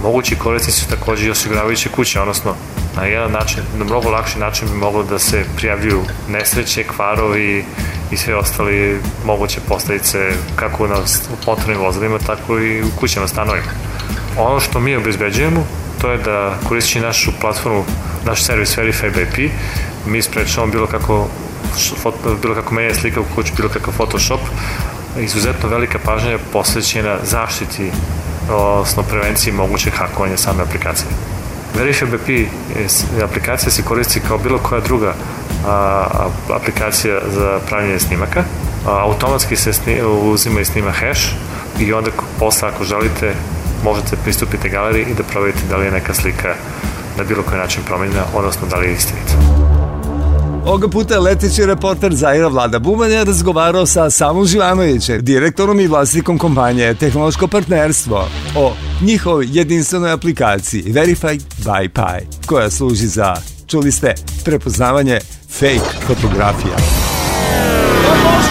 Mogući korisnici su takođe i osiguravajuće kuće, odnosno na jedan način, na mnogo lakši način bi moglo da se prijavljuju nesreće, kvarovi i sve ostali moguće postavice kako na motornim vozilima, tako i u kućama, stanovima. Ono što mi obezbeđujemo, to je da koristeći našu platformu, naš servis Verify by P, mi sprečamo bilo kako bilo kako menja slika u kuću, bilo kakav Photoshop, izuzetno velika pažnja je posvećena zaštiti, odnosno prevenciji mogućeg hakovanja same aplikacije. Verify BP aplikacija se koristi kao bilo koja druga a, aplikacija za pravljanje snimaka. A, automatski se sni, uzima i snima hash i onda posle ako želite možete pristupiti galeriji i da proverite da li je neka slika na bilo koji način promenjena, odnosno da li je istinita. Ovoga puta leteći reporter Zaira Vlada Buman je razgovarao sa Samom Živanovićem, direktorom i vlasnikom kompanije Tehnološko partnerstvo, o njihovoj jedinstvenoj aplikaciji Verified by Pi, koja služi za, čuli ste, prepoznavanje fake fotografija.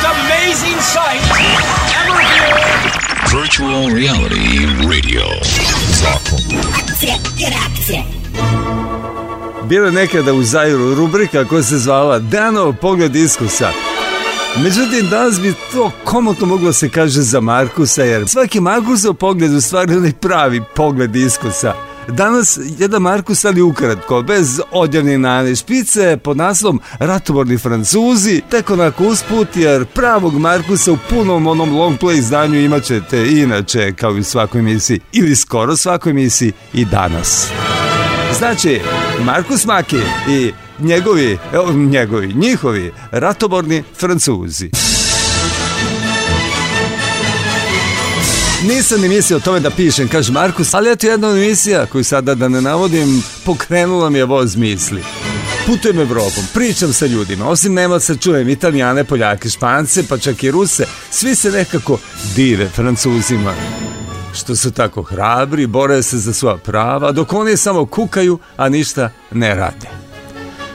amazing sight ever Virtual Reality Radio. Zakon. Akcija, reakcija. Bilo nekada u Zairu rubrika koja se zvala Danov pogled iskusa. Međutim, danas bi to komotno moglo da se kaže za Markusa, jer svaki Markusov pogled u stvari onaj pravi pogled iskusa. Danas jedan Markus, ali ukratko, bez odjavne nane špice, pod naslovom Ratoborni Francuzi, tek onako usput, jer pravog Markusa u punom onom long play izdanju imat ćete inače, kao i u svakoj emisiji, ili skoro svakoj emisiji, i danas. Znači, Markus Maki i njegovi, njegovi, njihovi ratoborni francuzi. Nisam ni mislio o tome da pišem, kaže Markus, ali eto jedna emisija koju sada da ne navodim, pokrenula mi je voz misli. Putujem Evropom, pričam sa ljudima, osim Nemaca čujem Italijane, Poljake, Špance, pa čak i Ruse, svi se nekako dive Francuzima što su tako hrabri, bore se za sva prava, dok oni samo kukaju, a ništa ne rade.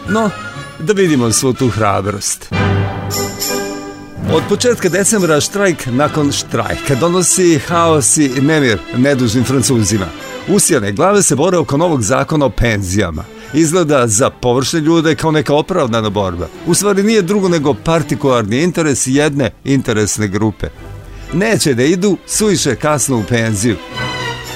No, da vidimo svu tu hrabrost. Od početka decembra štrajk nakon štrajka donosi haos i nemir nedužnim francuzima. Usijane glave se bore oko novog zakona o penzijama. Izgleda za površne ljude kao neka opravdana borba. U stvari nije drugo nego partikularni interes jedne interesne grupe – neće da idu suviše kasno u penziju.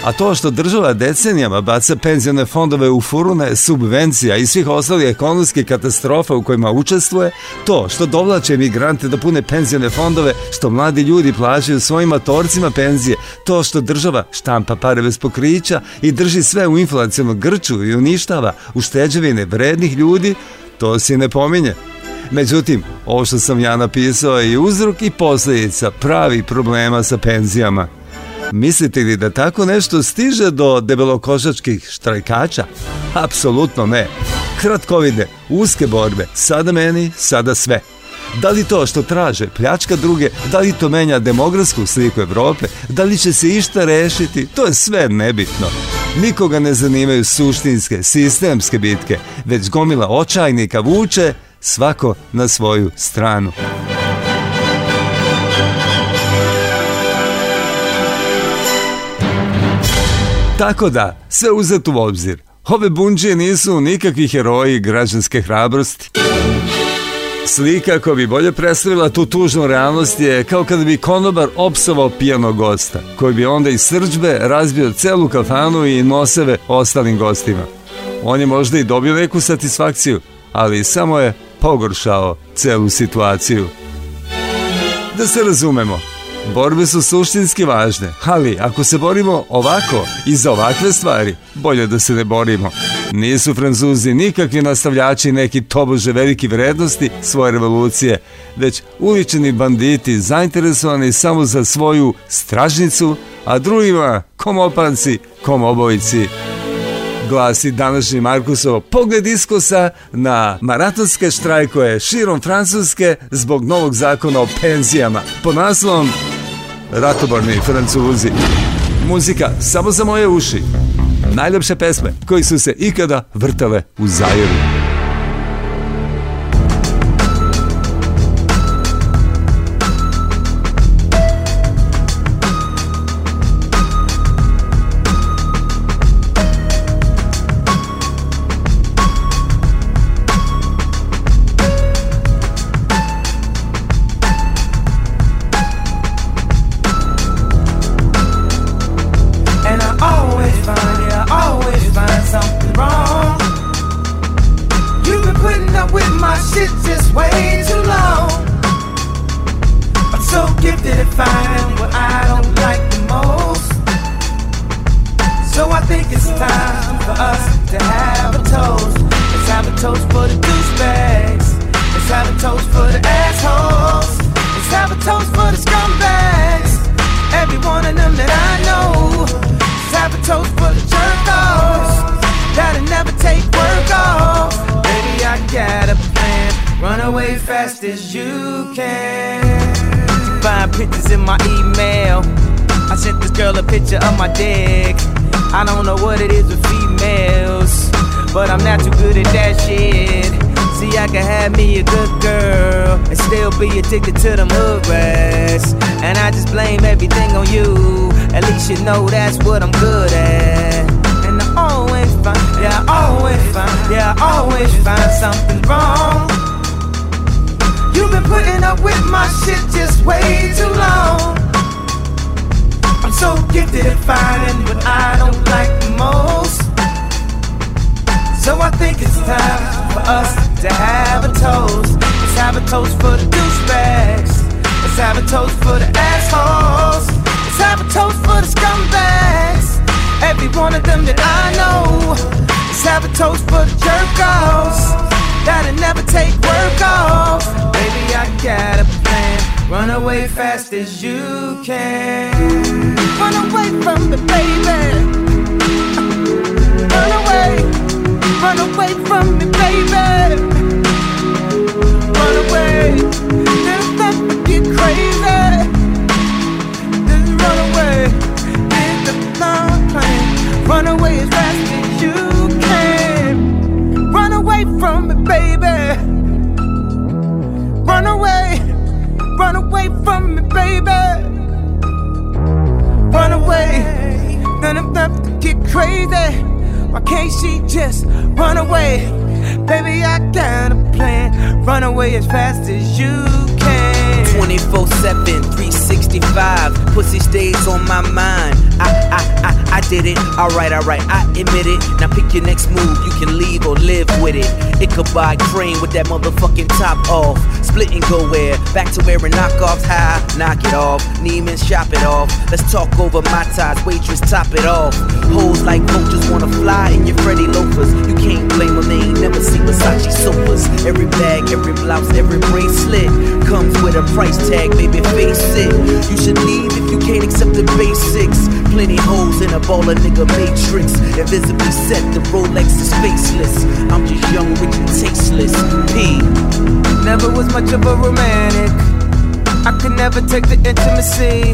A to što država decenijama baca penzione fondove u furune subvencija i svih ostalih ekonomskih katastrofa u kojima učestvuje, to što dovlače migrante da pune penzione fondove, što mladi ljudi plaćaju svojim torcima penzije, to što država štampa pare bez pokrića i drži sve u inflacijnom grču i uništava ušteđevine vrednih ljudi, to se ne pominje. Međutim, ovo što sam ja napisao je uzrok i posljedica pravi problema sa penzijama. Mislite li da tako nešto stiže do debelokošačkih štrajkača? Apsolutno ne. Kratkovide, uske borbe, sada meni, sada sve. Da li to što traže pljačka druge, da li to menja demografsku sliku Evrope, da li će se išta rešiti, to je sve nebitno. Nikoga ne zanimaju suštinske, sistemske bitke, već gomila očajnika vuče svako na svoju stranu. Tako da, sve uzet u obzir, ove bunđije nisu nikakvi heroji građanske hrabrosti. Slika koja bi bolje predstavila tu tužnu realnost je kao kada bi konobar opsovao pijanog gosta, koji bi onda iz srđbe razbio celu kafanu i noseve ostalim gostima. On je možda i dobio neku satisfakciju, ali samo je pogoršao celu situaciju. Da se razumemo, borbe su suštinski važne, ali ako se borimo ovako i za ovakve stvari, bolje da se ne borimo. Nisu Francuzi nikakvi nastavljači neki tobože veliki vrednosti svoje revolucije, već uličeni banditi zainteresovani samo za svoju stražnicu, a drugima komopanci, opanci, kom glasi današnji Markusovo pogled iskosa na maratonske štrajkove širom Francuske zbog novog zakona o penzijama pod naslovom Ratoborni Francuzi. Muzika samo za moje uši. Najljepše pesme koji su se ikada vrtale u zajeru. Run away as fast as you can. 24 7, 365. Pussy stays on my mind. I, I, I, I did it. Alright, alright, I admit it. Now pick your next move. You can leave or live with it. It could buy crane with that motherfucking top off. Split and go where? Back to wearing knockoffs high. Knock it off. Neiman, shop it off. Let's talk over my ties. Waitress, top it off. Hoes like vultures wanna fly in your Freddy loafers. You can't blame them, they ain't never seen Versace sofas. Every bag, every blouse, every bracelet comes with a price tag, baby, face it. You should leave if you can't accept the basics. Plenty holes in a baller nigga matrix. Invisibly set, the Rolex is faceless. I'm just young, rich, and tasteless. P. Never was much of a romantic. I could never take the intimacy.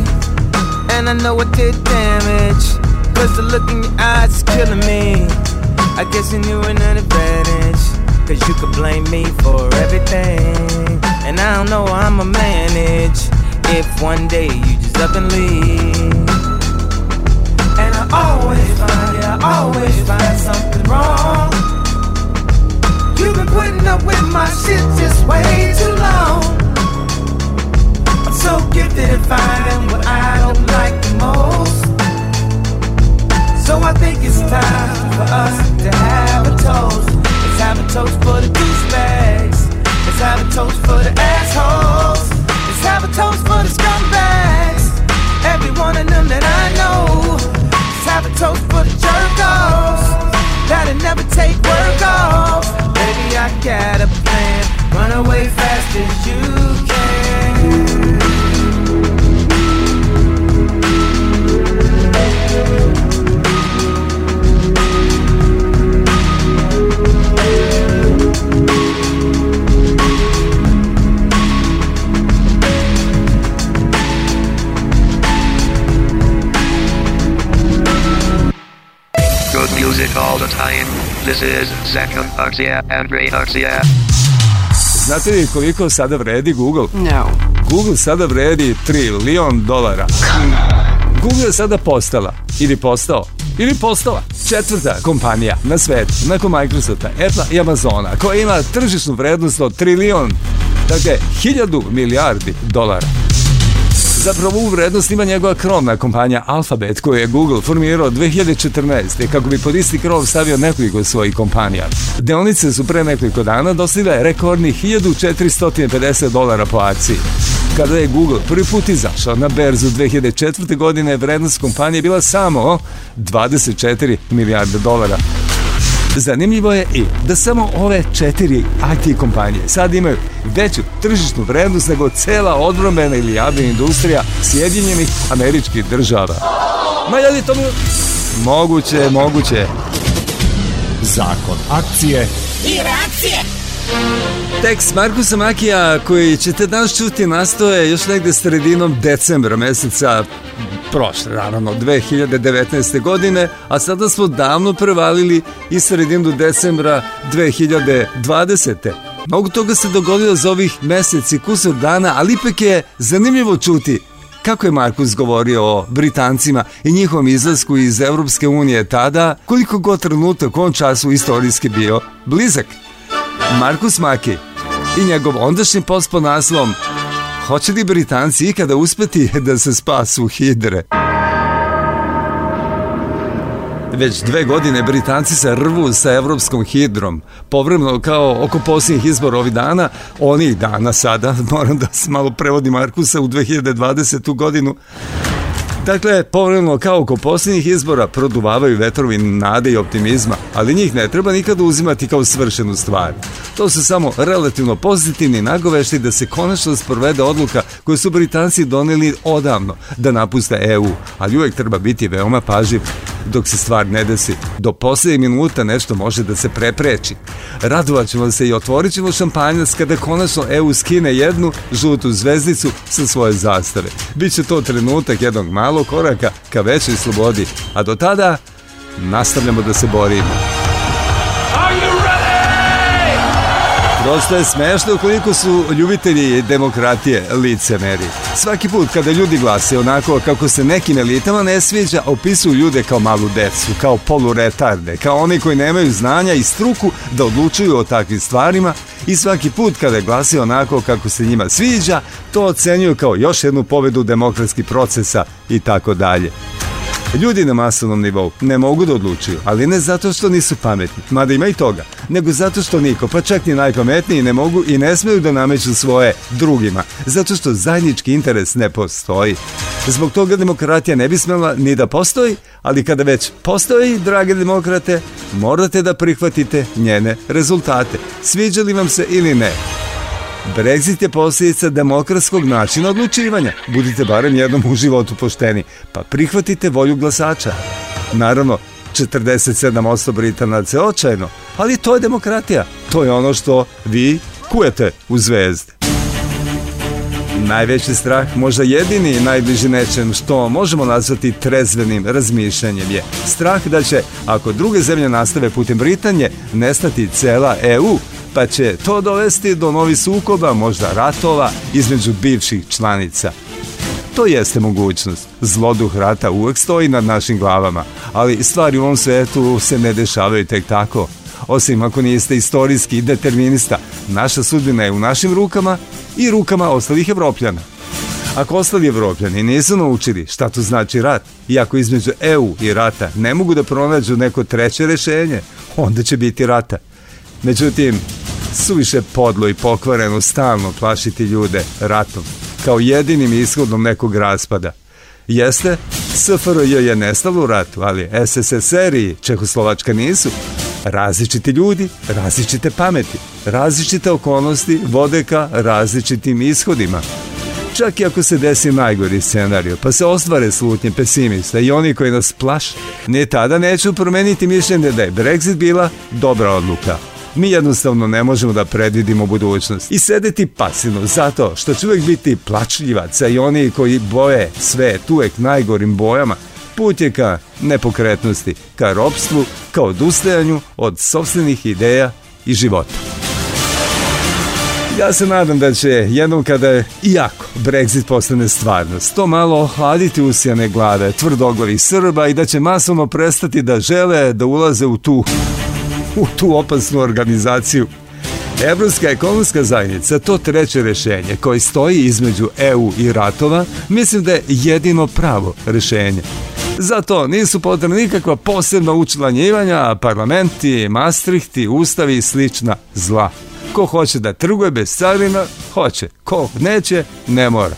And I know it did damage. 'Cause the look in your eyes is killing me. I guess you knew an advantage. Cause you could blame me for everything. And I don't know how I'ma manage if one day you just up and leave. And I always find, yeah, I always find something wrong. You've been putting up with my shit just way too long so gifted at finding what I don't like the most. So I think it's time for us to have a toast. Let's have a toast for the douchebags. Let's have a toast for the assholes. Let's have a toast for the scumbags. Every one of them that I know. Let's have a toast for the jerk That'll never take work off. Baby, I got a plan. Run away fast as you can. all the time. This is second Arxia and great Arxia. Znate li koliko sada vredi Google? No. Google sada vredi trilion dolara. Google je sada postala, ili postao, ili postala četvrta kompanija na svetu, nakon Microsofta, Apple i Amazona, koja ima tržišnu vrednost od trilion, dakle, hiljadu milijardi dolara. Zapravo u vrednost ima njegova krovna kompanija Alphabet koju je Google formirao 2014. kako bi pod isti krov stavio nekoliko svojih kompanija. Delnice su pre nekoliko dana dostigle rekordni 1450 dolara po akciji. Kada je Google prvi put izašao na berzu 2004. godine, vrednost kompanije bila samo 24 milijarde dolara. Zanimljivo je i da samo ove četiri IT kompanije sad imaju veću tržišnu vrednost nego cela odrobena ili javna industrija Sjedinjenih američkih država. Ma ljudi, to mu... Moguće, moguće. Zakon akcije i reakcije. Tekst Markusa Makija koji ćete danas čuti nastoje još negde sredinom decembra meseca prošle, naravno, 2019. godine, a sada smo davno prevalili i sredinu decembra 2020. Mnogo toga se dogodilo za ovih meseci, i kusog dana, ali ipak je zanimljivo čuti kako je Markus govorio o Britancima i njihovom izlasku iz Evropske unije tada, koliko god trenutak on času istorijski bio blizak. Markus Maki i njegov ondašnji post pod naslovom Hoće li Britanci ikada uspeti da se spasu hidre? Već dve godine Britanci se rvu sa evropskom hidrom. Povremno kao oko posljednjih izbora ovih dana, oni dana sada, moram da se malo prevodim Markusa u 2020. godinu, Dakle, povremeno kao oko posljednjih izbora produvavaju vetrovi nade i optimizma, ali njih ne treba nikada uzimati kao svršenu stvar. To su samo relativno pozitivni nagovešti da se konačno sprovede odluka koju su Britanci doneli odavno da napuste EU, ali uvek treba biti veoma pažljiv dok se stvar ne desi. Do posljednje minuta nešto može da se prepreči. Radovat ćemo se i otvorit ćemo šampanjac kada konačno EU skine jednu žutu zvezdicu sa svoje zastave. Biće to trenutak jednog malog malo koraka ka većoj slobodi, a do tada nastavljamo da se borimo. Dosta je smešno koliko su ljubitelji demokratije licemeri. Svaki put kada ljudi glase onako kako se nekim elitama ne sviđa, opisuju ljude kao malu decu, kao poluretarde, kao oni koji nemaju znanja i struku da odlučuju o takvim stvarima i svaki put kada glase onako kako se njima sviđa, to ocenjuju kao još jednu pobedu demokratskih procesa i tako dalje. Ljudi na masovnom nivou ne mogu da odlučuju, ali ne zato što nisu pametni, mada ima i toga, nego zato što niko, pa čak ni najpametniji, ne mogu i ne smeju da nameću svoje drugima, zato što zajednički interes ne postoji. Zbog toga demokratija ne bi smela ni da postoji, ali kada već postoji, drage demokrate, morate da prihvatite njene rezultate, sviđali vam se ili ne. Brexit je posljedica demokratskog načina odlučivanja. Budite barem jednom u životu pošteni, pa prihvatite volju glasača. Naravno, 47% Britanaca je očajno, ali to je demokratija. To je ono što vi kujete u zvezde. Najveći strah, možda jedini i najbliži nečem što možemo nazvati trezvenim razmišljanjem je strah da će, ako druge zemlje nastave putem Britanije, nestati cela EU, pa će to dovesti do novih sukoba, možda ratova, između bivših članica. To jeste mogućnost. Zloduh rata uvek stoji nad našim glavama, ali stvari u ovom svetu se ne dešavaju tek tako. Osim ako niste istorijski determinista, naša sudbina je u našim rukama i rukama ostalih evropljana. Ako ostali evropljani nisu naučili šta to znači rat, i ako između EU i rata ne mogu da pronađu neko treće rešenje, onda će biti rata. Međutim, Suviše podlo i pokvareno stalno plašiti ljude ratom, kao jedinim ishodom nekog raspada. Jeste, SFRJ je nestalo u ratu, ali SSSR i Čehoslovačka nisu. Različiti ljudi, različite pameti, različite okolnosti vode ka različitim ishodima. Čak i ako se desi najgori scenario, pa se ostvare slutnje pesimista i oni koji nas plaše, ne tada neću promeniti mišljenje da je Brexit bila dobra odluka. Mi jednostavno ne možemo da predvidimo budućnost i sedeti pasivno zato što će uvek biti plačljivac, i oni koji boje sve uvek najgorim bojama, put je ka nepokretnosti, ka ropstvu, ka odustajanju od sobstvenih ideja i života. Ja se nadam da će jednom kada iako Brexit postane stvarnost, to malo ohladiti usijane glave tvrdoglavih Srba i da će masovno prestati da žele da ulaze u tu u tu opasnu organizaciju. Evropska ekonomska zajednica, to treće rešenje koje stoji između EU i ratova, mislim da je jedino pravo rešenje. Zato nisu potrebna nikakva posebna učlanjivanja, parlamenti, mastrihti, ustavi i slična zla. Ko hoće da trguje bez carina, hoće. Ko neće, ne mora.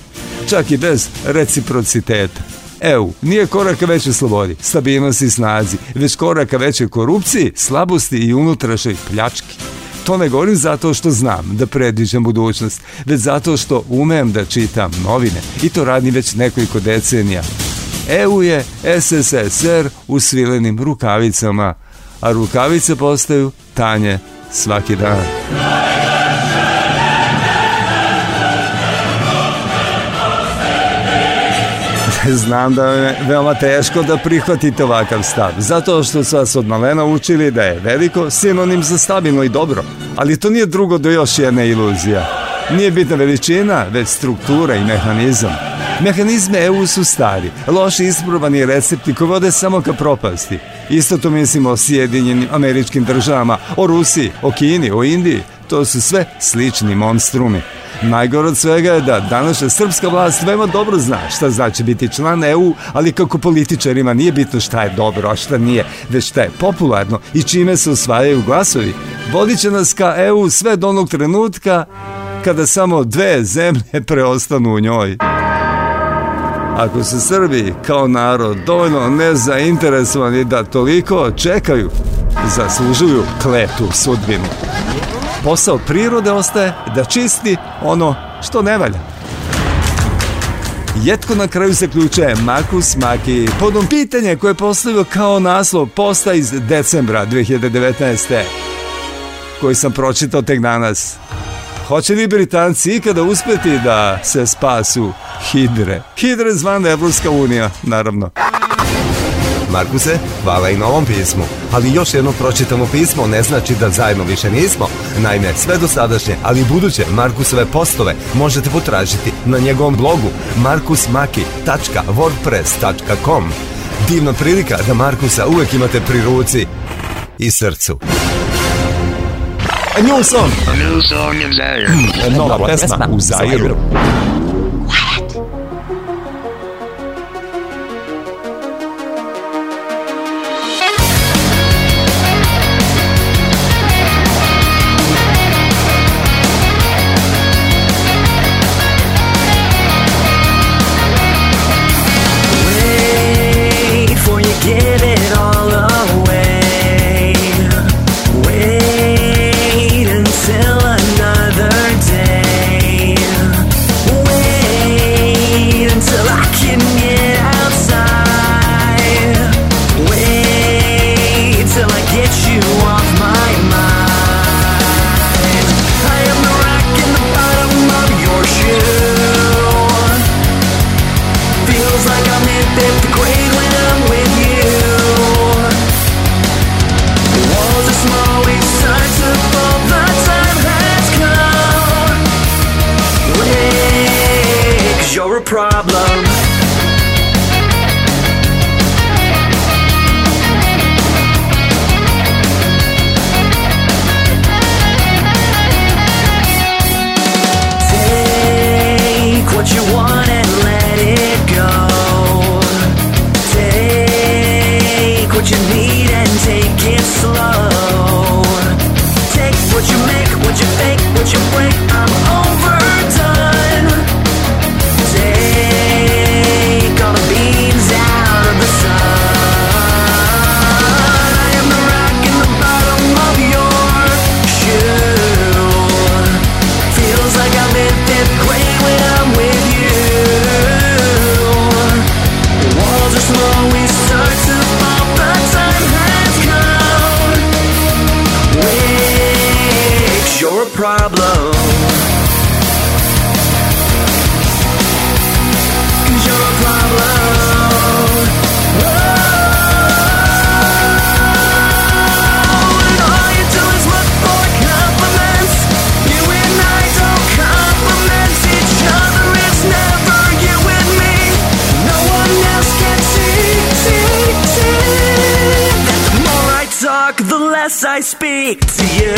Čak i bez reciprociteta. EU nije korak ka većoj slobodi, stabilnosti i snazi, već korak ka većoj korupciji, slabosti i unutrašnjoj pljački. To ne govorim zato što znam da predviđam budućnost, već zato što umem da čitam novine i to radim već nekoliko decenija. EU je SSSR u svilenim rukavicama, a rukavice postaju tanje svaki dan. znam da je veoma teško da prihvatite ovakav stav, zato što su vas od malena učili da je veliko sinonim za stabilno i dobro, ali to nije drugo do još jedna iluzija. Nije bitna veličina, već struktura i mehanizam. Mehanizme EU su stari, loši isprobani recepti koji vode samo ka propasti. Isto to mislimo o Sjedinjenim američkim državama, o Rusiji, o Kini, o Indiji. To su sve slični monstrumi. Najgore od svega je da današnja srpska vlast veoma dobro zna šta znači biti član EU, ali kako političarima nije bitno šta je dobro, a šta nije, već šta je popularno i čime se osvajaju glasovi. Vodit će nas ka EU sve do onog trenutka kada samo dve zemlje preostanu u njoj. Ako su Srbi kao narod dovoljno nezainteresovani da toliko čekaju, zaslužuju kletu sudbinu posao prirode ostaje da čisti ono što ne valja. Jetko na kraju zaključuje Markus Maki podom pitanje koje je postavio kao naslov posta iz decembra 2019. koji sam pročitao tek danas. Hoće li Britanci ikada uspeti da se spasu hidre? Hidre zvane Evropska unija, naravno. Markuse, hvala i na ovom pismu. Ali još jedno pročitamo pismo ne znači da zajedno više nismo. Naime, sve dosadašnje, ali i buduće Markusove postove možete potražiti na njegovom blogu markusmaki.wordpress.com. Divna prilika da Markusa uvek imate pri ruci i srcu. A new song. A new song in Zairu. Nova pesma u Zairu. speak to you.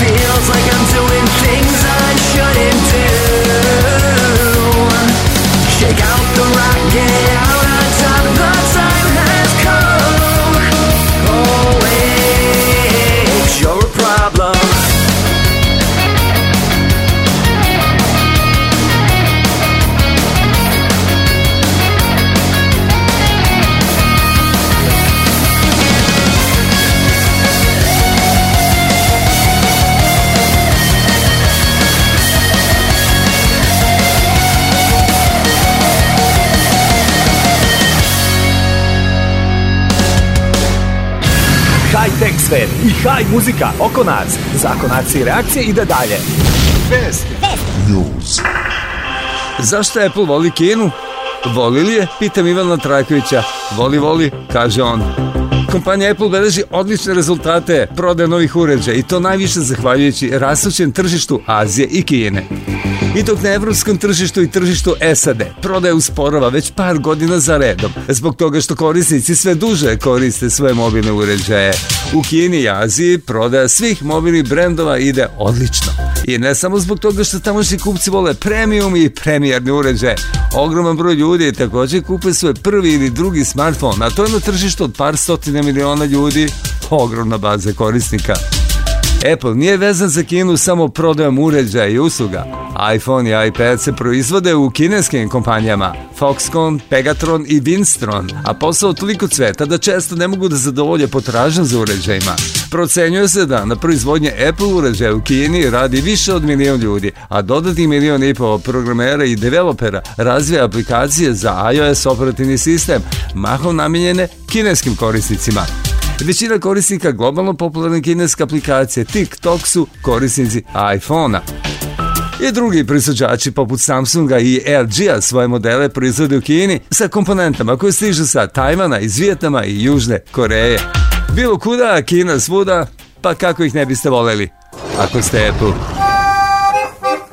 Feels like I'm doing things I shouldn't do. Shake out the rocket. svet i haj muzika oko nas. Zakonac i reakcije ide dalje. Vest. News. Zašto Apple voli Kinu? Voli li je? Pitam Ivana Trajkovića. Voli, voli, kaže on. Kompanija Apple beleži odlične rezultate prodaje novih uređaja i to najviše zahvaljujući rasućem tržištu Azije i Kine. I dok na evropskom tržištu i tržištu SAD prodaje usporava već par godina za redom, zbog toga što korisnici sve duže koriste svoje mobilne uređaje. U Kini i Aziji prodaja svih mobilnih brendova ide odlično. I ne samo zbog toga što tamošnji kupci vole premium i premijerni uređaje. Ogroman broj ljudi takođe kupuje svoj prvi ili drugi smartfon, a to je na tržištu od par stotina miliona ljudi, ogromna baza korisnika. Apple nije vezan za Kinu samo prodajom uređaja i usluga. iPhone i iPad se proizvode u kineskim kompanijama Foxconn, Pegatron i Winstron, a posao toliko cveta da često ne mogu da zadovolje potražnju za uređajima. Procenjuje se da na proizvodnje Apple uređaja u Kini radi više od milion ljudi, a dodatni milion i pol programera i developera razvija aplikacije za iOS operativni sistem, mahom namijenjene kineskim korisnicima. Većina korisnika globalno popularne kineske aplikacije TikTok su korisnici iPhone-a. I drugi proizvođači poput Samsunga i LG-a svoje modele proizvode u Kini sa komponentama koje stižu sa Tajvana, iz Vijetnama i Južne Koreje. Bilo kuda, Kina svuda, pa kako ih ne biste voleli, ako ste Apple.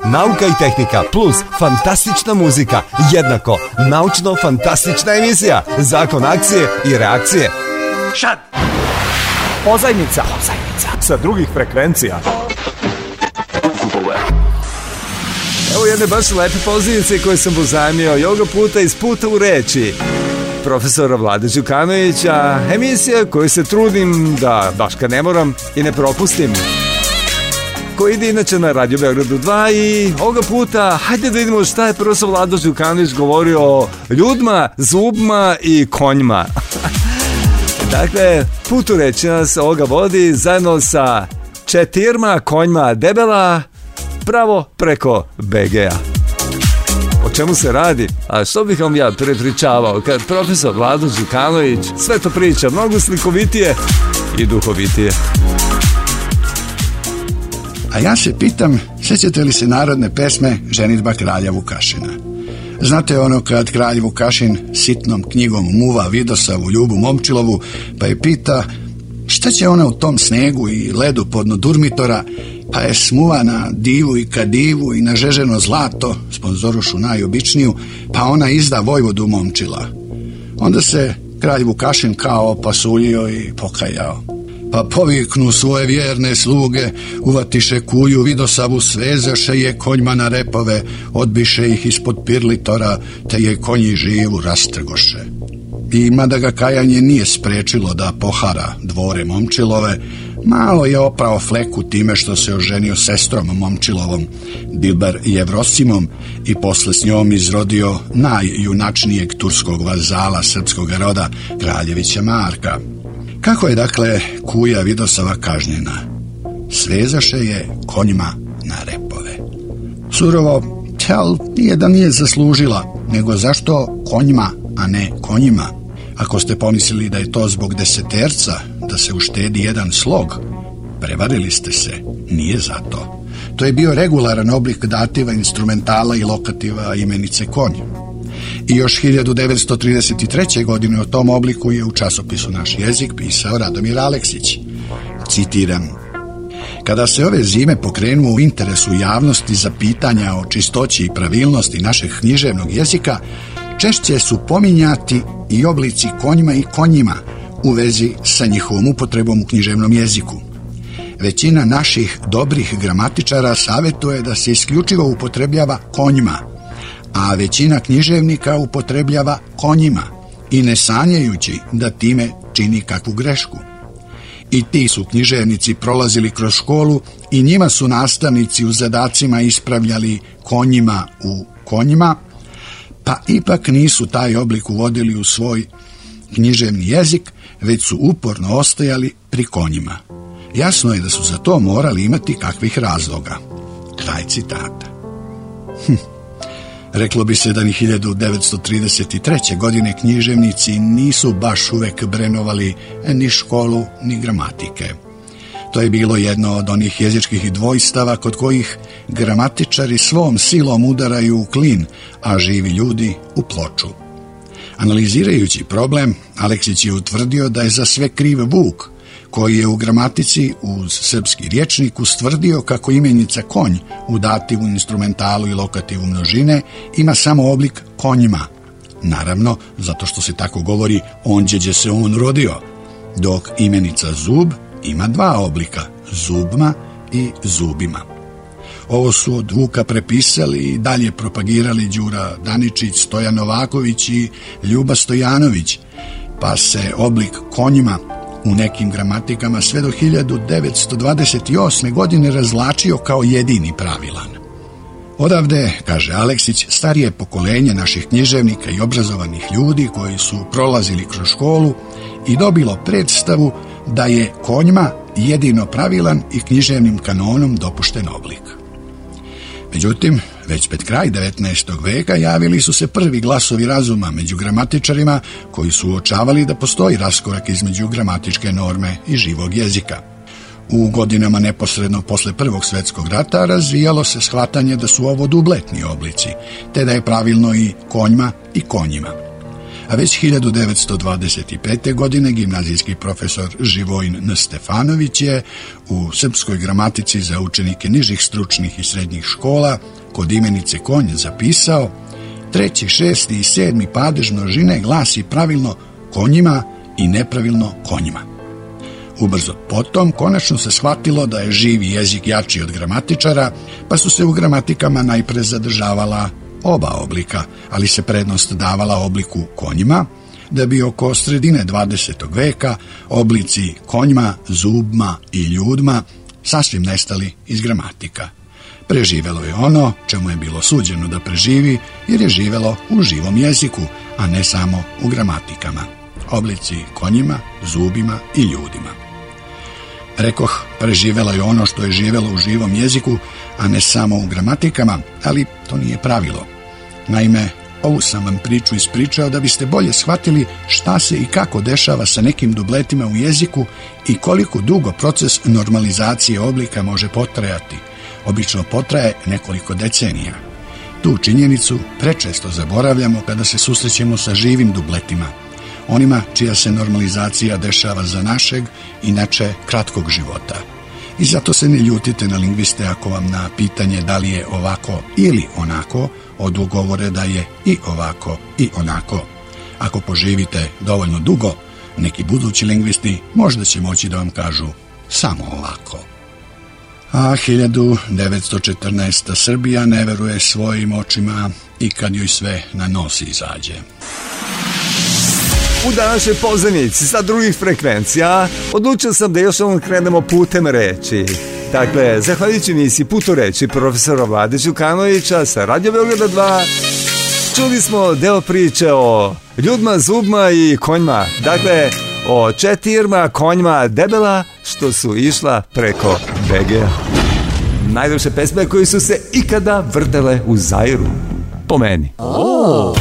Nauka i tehnika plus fantastična muzika jednako naučno-fantastična emisija Zakon akcije i reakcije Jelšan! Pozajmica. Pozajmica. Sa drugih frekvencija. Evo jedne baš lepe pozivnice koje sam pozajmio Joga puta iz puta u reči profesora Vlade Đukanovića, emisija koju se trudim da, baš kad ne moram, i ne propustim. Koji ide inače na Radio Beogradu 2 i ovoga puta, hajde da vidimo šta je prvo sa Vlado Đukanović govorio o ljudma, zubima i konjima. Dakle, Future nas ovoga vodi zajedno sa četirma konjma debela pravo preko bg O čemu se radi? A što bih vam ja prepričavao kad profesor Vlado Đukanović sve to priča mnogo slikovitije i duhovitije. A ja se pitam, sjećate li se narodne pesme Ženitba kralja Vukašina? Znate ono kad kralj Vukašin sitnom knjigom muva Vidosa u Ljubu Momčilovu pa je pita šta će ona u tom snegu i ledu podno Durmitora pa je smuva na divu i kadivu i na žeženo zlato, sponzorušu najobičniju, pa ona izda Vojvodu Momčila. Onda se kralj Vukašin kao pasulio i pokajao pa poviknu svoje vjerne sluge, uvatiše kuju, vidosavu svezeše je konjma na repove, odbiše ih ispod pirlitora, te je konji živu rastrgoše. I mada ga kajanje nije sprečilo da pohara dvore momčilove, malo je oprao fleku time što se oženio sestrom momčilovom, Dilber Jevrosimom, i posle s njom izrodio najjunačnijeg turskog vazala srpskog roda, kraljevića Marka, Kako je dakle kuja Vidosava kažnjena? Svezaše je konjima na repove. Surovo, tel nije da nije zaslužila, nego zašto konjima, a ne konjima? Ako ste pomislili da je to zbog deseterca, da se uštedi jedan slog, prevarili ste se, nije zato. To je bio regularan oblik dativa, instrumentala i lokativa imenice konj i još 1933. godine o tom obliku je u časopisu Naš jezik pisao Radomir Aleksić. Citiram Kada se ove zime pokrenuo u interesu javnosti za pitanja o čistoći i pravilnosti našeg književnog jezika, češće su pominjati i oblici konjima i konjima u vezi sa njihovom upotrebom u književnom jeziku. Većina naših dobrih gramatičara savjetuje da se isključivo upotrebljava konjima – a većina književnika upotrebljava konjima i ne sanjajući da time čini kakvu grešku. I ti su književnici prolazili kroz školu i njima su nastavnici u zadacima ispravljali konjima u konjima, pa ipak nisu taj oblik uvodili u svoj književni jezik, već su uporno ostajali pri konjima. Jasno je da su za to morali imati kakvih razloga. Kraj citata. Hm. Reklo bi se da ni 1933. godine književnici nisu baš uvek brenovali ni školu ni gramatike. To je bilo jedno od onih jezičkih dvojstava kod kojih gramatičari svom silom udaraju u klin, a živi ljudi u ploču. Analizirajući problem, Aleksić je utvrdio da je za sve kriv Vuk, koji je u gramatici uz srpski rječnik ustvrdio kako imenica konj u dativu, instrumentalu i lokativu množine ima samo oblik konjima. Naravno, zato što se tako govori onđeđe se on rodio, dok imenica zub ima dva oblika, zubma i zubima. Ovo su od Vuka prepisali i dalje propagirali Đura Daničić, Stojanovaković i Ljuba Stojanović, pa se oblik konjima u nekim gramatikama sve do 1928. godine razlačio kao jedini pravilan. Odavde, kaže Aleksić, starije pokolenje naših književnika i obrazovanih ljudi koji su prolazili kroz školu i dobilo predstavu da je konjma jedino pravilan i književnim kanonom dopušten oblik. Međutim, Već pred kraj 19. veka javili su se prvi glasovi razuma među gramatičarima koji su uočavali da postoji raskorak između gramatičke norme i živog jezika. U godinama neposredno posle Prvog svetskog rata razvijalo se shvatanje da su ovo dubletni oblici, te da je pravilno i konjma i konjima a već 1925. godine gimnazijski profesor Živojn N. Stefanović je u srpskoj gramatici za učenike nižih stručnih i srednjih škola kod imenice konj zapisao treći, šesti i sedmi padež množine glasi pravilno konjima i nepravilno konjima. Ubrzo potom konačno se shvatilo da je živi jezik jači od gramatičara, pa su se u gramatikama najpre zadržavala oba oblika, ali se prednost davala obliku konjima, da bi oko sredine 20. veka oblici konjma, zubma i ljudma sasvim nestali iz gramatika. Preživelo je ono čemu je bilo suđeno da preživi jer je živelo u živom jeziku, a ne samo u gramatikama. Oblici konjima, zubima i ljudima. Rekoh, preživelo je ono što je živelo u živom jeziku, a ne samo u gramatikama, ali to nije pravilo – Naime, ovu sam vam priču ispričao da biste bolje shvatili šta se i kako dešava sa nekim dubletima u jeziku i koliko dugo proces normalizacije oblika može potrajati. Obično potraje nekoliko decenija. Tu činjenicu prečesto zaboravljamo kada se susrećemo sa živim dubletima, onima čija se normalizacija dešava za našeg, inače kratkog života. I zato se ne ljutite na lingviste ako vam na pitanje da li je ovako ili onako – odu govore da je i ovako i onako. Ako poživite dovoljno dugo, neki budući lingvisti možda će moći da vam kažu samo ovako. A 1914. Srbija ne veruje svojim očima i kad joj sve na nos izađe. U današnjoj pozornici sa drugih frekvencija odlučio sam da još ovom krenemo putem reči. Dakle, zahvaljujući emisiji Putu reći profesora Vlade Đukanovića sa Radio Beograda 2, čuli smo deo priče o ljudma, zubma i konjma. Dakle, o četirma konjma debela što su išla preko BG. Najljepše pesme koji su se ikada vrdele u Zairu. Po meni. Oh.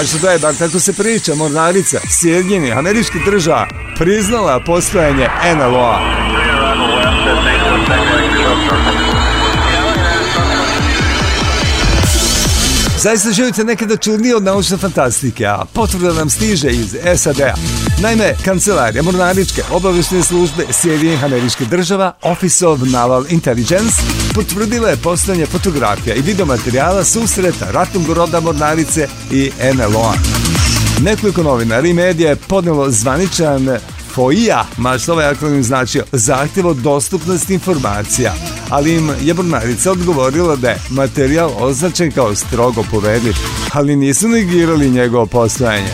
Kažu da je, bar tako se priča, mornarica, Sjedinjeni, američki država, priznala postojanje NLO-a. Zaista živite nekada čudnije od naučne fantastike, a potvrda nam stiže iz SAD-a. Naime, Kancelarija Mornaričke obavešne službe Sjedinih američkih država, Office of Naval Intelligence, potvrdila je postanje fotografija i videomaterijala susreta ratnog roda Mornarice i NLO-a. Nekoliko novinari i medija je podnelo zvaničan FOIA, maš ovaj akronim značio, zahtjev o dostupnosti informacija ali im je Brnarica odgovorila da je materijal označen kao strogo poverljiv, ali nisu negirali njegovo postojanje.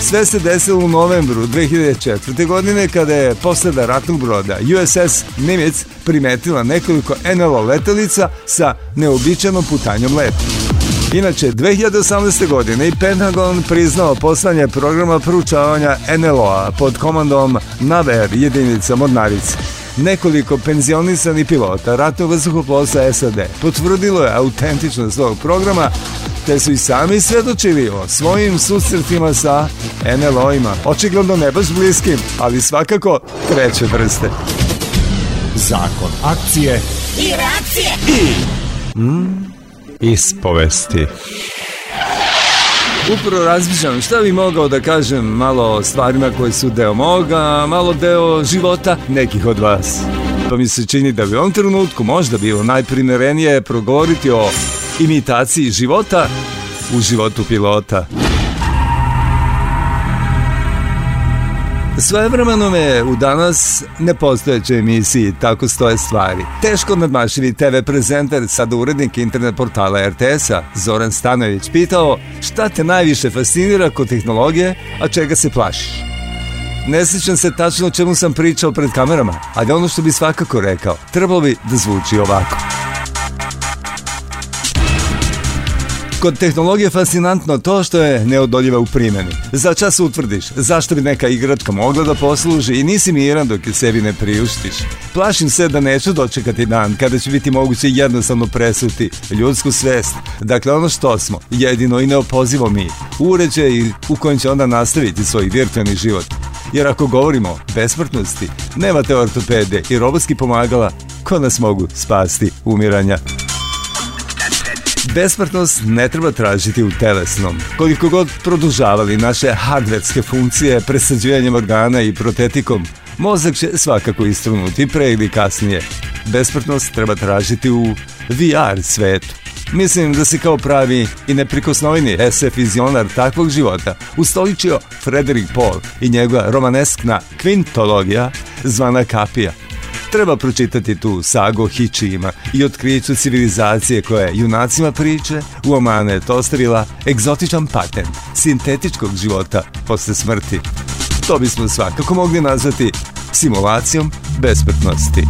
Sve se desilo u novembru 2004. godine kada je posada ratnog broda USS Nimitz primetila nekoliko NLO letelica sa neobičanom putanjom leta. Inače, 2018. godine i Pentagon priznao poslanje programa proučavanja NLO-a pod komandom NAVER jedinica Mornarice nekoliko penzionisanih pilota ratnog vazduhoplosa SAD potvrdilo je autentičnost svog programa te su i sami svedočili o svojim susretima sa NLO-ima. Očigledno ne baš bliskim, ali svakako treće vrste. Zakon akcije i reakcije i mm, ispovesti upravo razmišljam šta bi mogao da kažem malo o stvarima koje su deo moga, malo deo života nekih od vas. To mi se čini da bi u ovom trenutku možda bilo najprimerenije progovoriti o imitaciji života u životu pilota. Svojevremeno me u danas nepostojećoj emisiji Tako stoje stvari. Teško nadmašili TV prezenter, sada urednik internet portala RTS-a, Zoran Stanović, pitao šta te najviše fascinira kod tehnologije, a čega se plašiš? Ne sjećam se tačno o čemu sam pričao pred kamerama, ali ono što bi svakako rekao, trebalo bi da zvuči ovako. Kod tehnologije fascinantno to što je neodoljiva u primjeni. Za čas utvrdiš zašto bi neka igračka mogla da posluži i nisi miran dok je sebi ne priuštiš. Plašim se da neću dočekati dan kada će biti moguće jednostavno presuti ljudsku svest. Dakle, ono što smo, jedino i neopozivo mi, uređaj u kojem će onda nastaviti svoj virtualni život. Jer ako govorimo o besmrtnosti, nemate ortopede i robotski pomagala ko nas mogu spasti umiranja besmrtnost ne treba tražiti u telesnom. Koliko god produžavali naše hardvetske funkcije presađivanjem organa i protetikom, mozak će svakako istrunuti pre ili kasnije. Besmrtnost treba tražiti u VR svetu. Mislim da se kao pravi i neprikosnoveni SF vizionar takvog života ustoličio Frederik Paul i njegova romaneskna kvintologija zvana Kapija – Treba pročitati tu sago Hičima i otkriću civilizacije koje junacima priče u Omane je ostavila egzotičan patent sintetičkog života posle smrti. To bismo svakako mogli nazvati simulacijom besmrtnosti.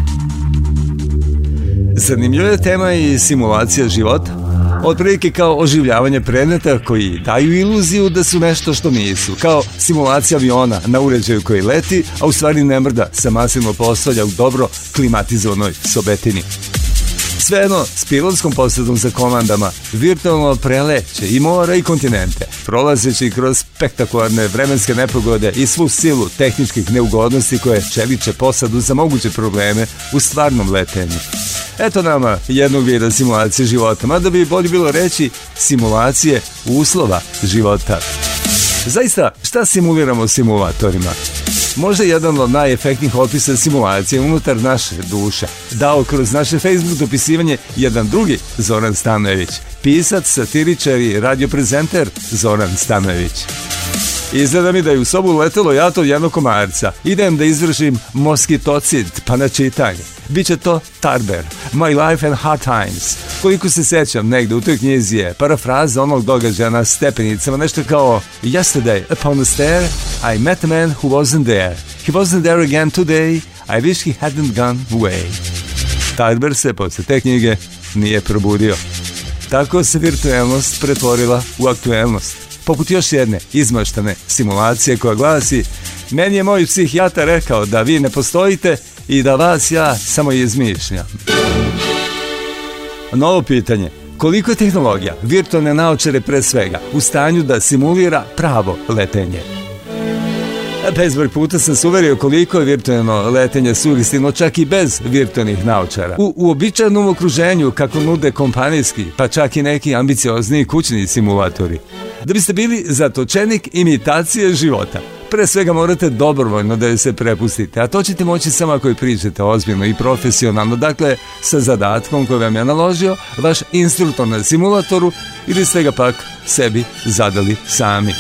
Zanimljiva je tema i simulacija života, Otprilike kao oživljavanje predmeta koji daju iluziju da su nešto što nisu. Kao simulacija aviona na uređaju koji leti, a u stvari ne mrda sa masivno postavlja u dobro klimatizovanoj sobetini. Svejedno, s pilotskom posadom za komandama virtualno preleće i mora i kontinente, prolazeći kroz spektakularne vremenske nepogode i svu silu tehničkih neugodnosti koje čeliče posadu za moguće probleme u stvarnom letenju. Eto nama jednog vida simulacije života, mada bi bolje bilo reći simulacije uslova života. Znači, zaista, šta simuliramo simulatorima? Možda jedan od najefektnijih opisa simulacije unutar naše duše. Dao kroz naše Facebook dopisivanje jedan drugi Zoran Stanojević. Pisac, satiričar i radioprezenter Zoran Stanojević. Izgleda mi da je u sobu letelo jato jednog komarca. Idem da izvršim moskitocid, pa na čitanje. Biće to Tarber, My Life and Hard Times. Koliko se sećam negde u toj knjizi je parafraza onog događaja na stepenicama, nešto kao Yesterday upon the stair, I met a man who wasn't there. He wasn't there again today, I wish he hadn't gone away. Tarber se posle te knjige nije probudio. Tako se virtuelnost pretvorila u aktuelnost. Poput još jedne izmaštane simulacije koja glasi Meni je moj psihijatar rekao da vi ne postojite i da vas ja samo izmišljam. Novo pitanje. Koliko je tehnologija virtualne naučare pre svega u stanju da simulira pravo letenje? Bezbroj puta sam se uverio koliko je virtualno letenje sugestivno čak i bez virtualnih naučara. U uobičajenom okruženju kako nude kompanijski, pa čak i neki ambiciozni kućni simulatori. Da biste bili zatočenik imitacije života. Pre svega morate dobrovoljno da se prepustite, a to ćete moći samo ako je pričate ozbiljno i profesionalno, dakle sa zadatkom koji vam je naložio vaš instruktor na simulatoru ili ste ga pak sebi zadali sami.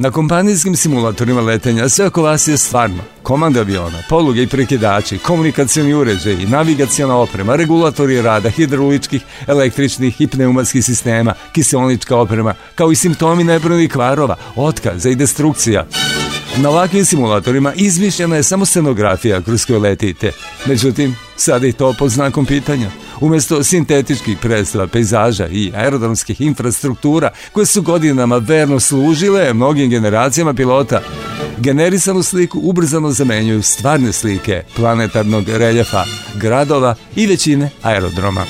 Na kompanijskim simulatorima letenja sve oko vas je stvarno. Komanda aviona, poluge i prekidači, komunikacijni uređaji, navigacijona oprema, regulatori rada, hidrauličkih, električnih i pneumatskih sistema, kiselnička oprema, kao i simptomi nebrojnih kvarova, otkaza i destrukcija. Na ovakvim simulatorima izmišljena je samo scenografija kroz koju letite. Međutim, Sada je to pod znakom pitanja. Umesto sintetičkih predstava, pejzaža i aerodromskih infrastruktura koje su godinama verno služile mnogim generacijama pilota, generisanu sliku ubrzano zamenjuju stvarne slike planetarnog reljefa, gradova i većine aerodroma.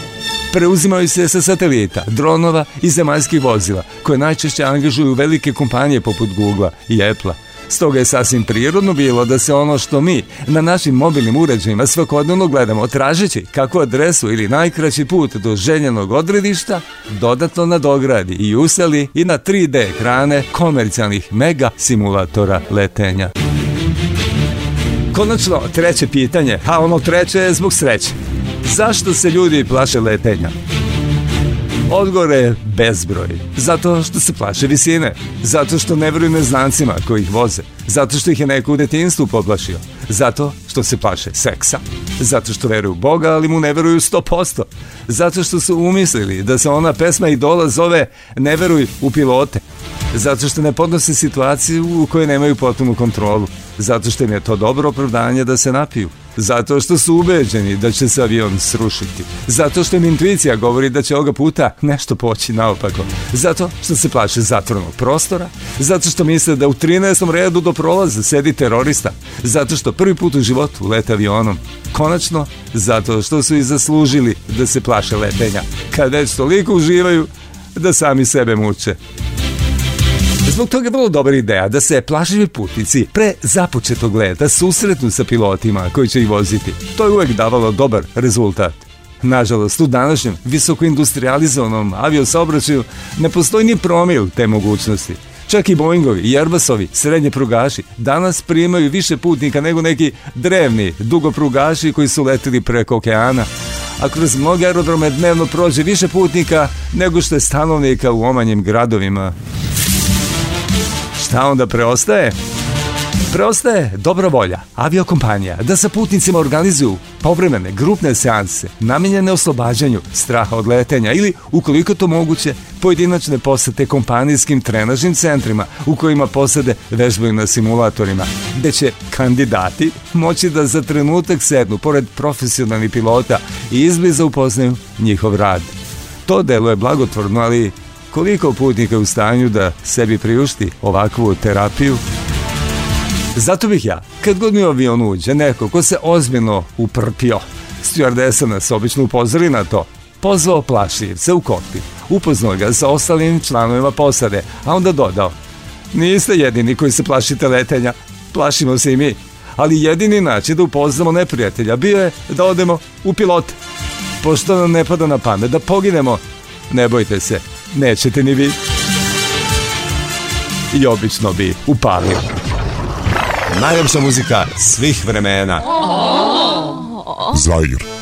Preuzimaju se sa satelita, dronova i zemaljskih vozila, koje najčešće angažuju velike kompanije poput Google i Apple-a, Stoga je sasvim prirodno bilo da se ono što mi na našim mobilnim uređajima svakodnevno gledamo tražeći kakvu adresu ili najkraći put do željenog odredišta dodatno nadogradi i useli i na 3D ekrane komercijalnih mega simulatora letenja. Konačno, treće pitanje, a ono treće je zbog sreće. Zašto se ljudi plaše letenja? Odgovor je bezbroj. Zato što se plaše visine. Zato što ne veruju neznancima koji ih voze. Zato što ih je neko u detinstvu podplašio. Zato što se plaše seksa. Zato što veruju Boga, ali mu ne veruju 100%. Zato što su umislili da se ona pesma idola zove Ne veruj u pilote. Zato što ne podnose situaciju u kojoj nemaju potpunu kontrolu. Zato što im je to dobro opravdanje da se napiju. Zato što su ubeđeni da će se avion srušiti. Zato što im intuicija govori da će ovoga puta nešto poći naopako. Zato što se plaše zatvornog prostora. Zato što misle da u 13. redu do prolaza sedi terorista. Zato što prvi put u životu lete avionom. Konačno, zato što su i zaslužili da se plaše letenja. Kad već toliko uživaju da sami sebe muče. Zbog toga je vrlo dobra ideja da se plašivi putnici pre započetog leta susretnu sa pilotima koji će ih voziti. To je uvek davalo dobar rezultat. Nažalost, u današnjem visokoindustrializovanom aviosaobraćaju ne postoji ni promil te mogućnosti. Čak i Boeingovi i Airbusovi, srednje prugaši, danas primaju više putnika nego neki drevni dugoprugaši koji su letili preko okeana, a kroz mnoge aerodrome dnevno prođe više putnika nego što je stanovnika u omanjim gradovima. Šta onda preostaje? Preostaje dobra volja aviokompanija da sa putnicima organizuju povremene grupne seanse namijenjene oslobađanju straha od letenja ili, ukoliko to moguće, pojedinačne posete kompanijskim trenažnim centrima u kojima posade vežbaju na simulatorima, gde će kandidati moći da za trenutak sednu pored profesionalnih pilota i izbliza upoznaju njihov rad. To delo je blagotvorno, ali koliko putnika u stanju da sebi priušti ovakvu terapiju? Zato bih ja, kad god mi avion uđe neko ko se ozbiljno uprpio, stjuardesa nas obično upozori na to, pozvao plašljivce u kokpit, upoznao ga sa ostalim članovima posade, a onda dodao, niste jedini koji se plašite letenja, plašimo se i mi, ali jedini način da upoznamo neprijatelja bio je da odemo u pilot. Pošto nam ne pada na pamet da poginemo, ne bojte se, nećete ni vi. I obično bi upalio. Najljepša muzika svih vremena. Zair.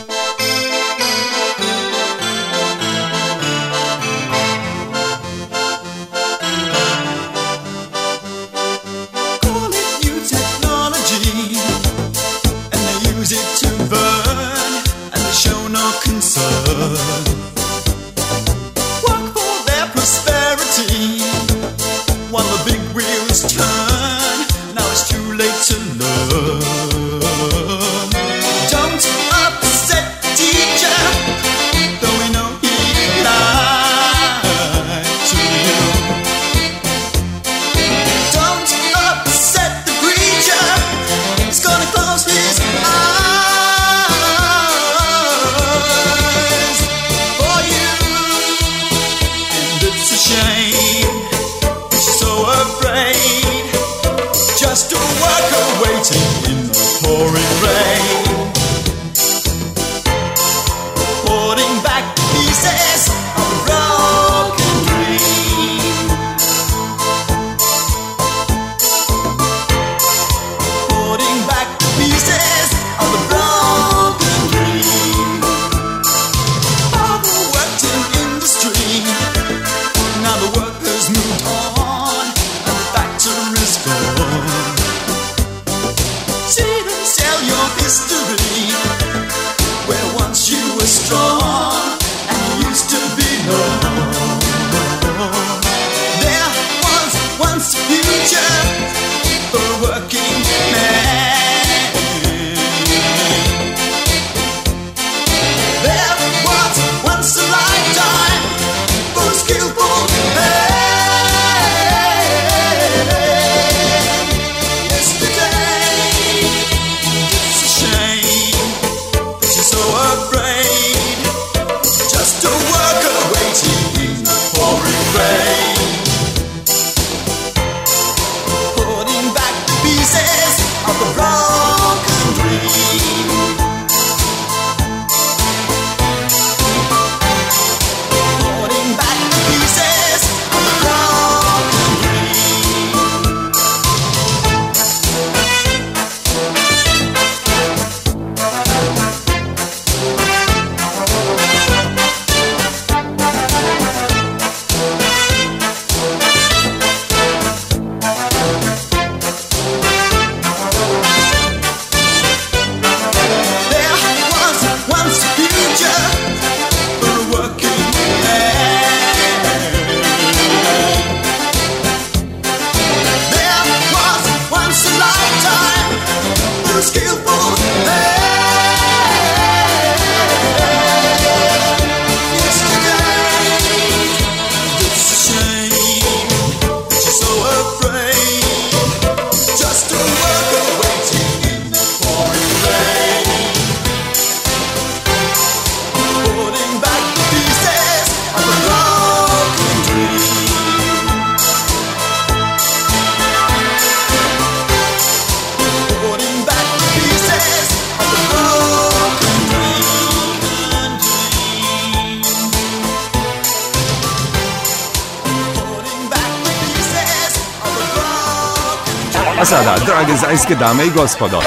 sada, drage zajske dame i gospodo,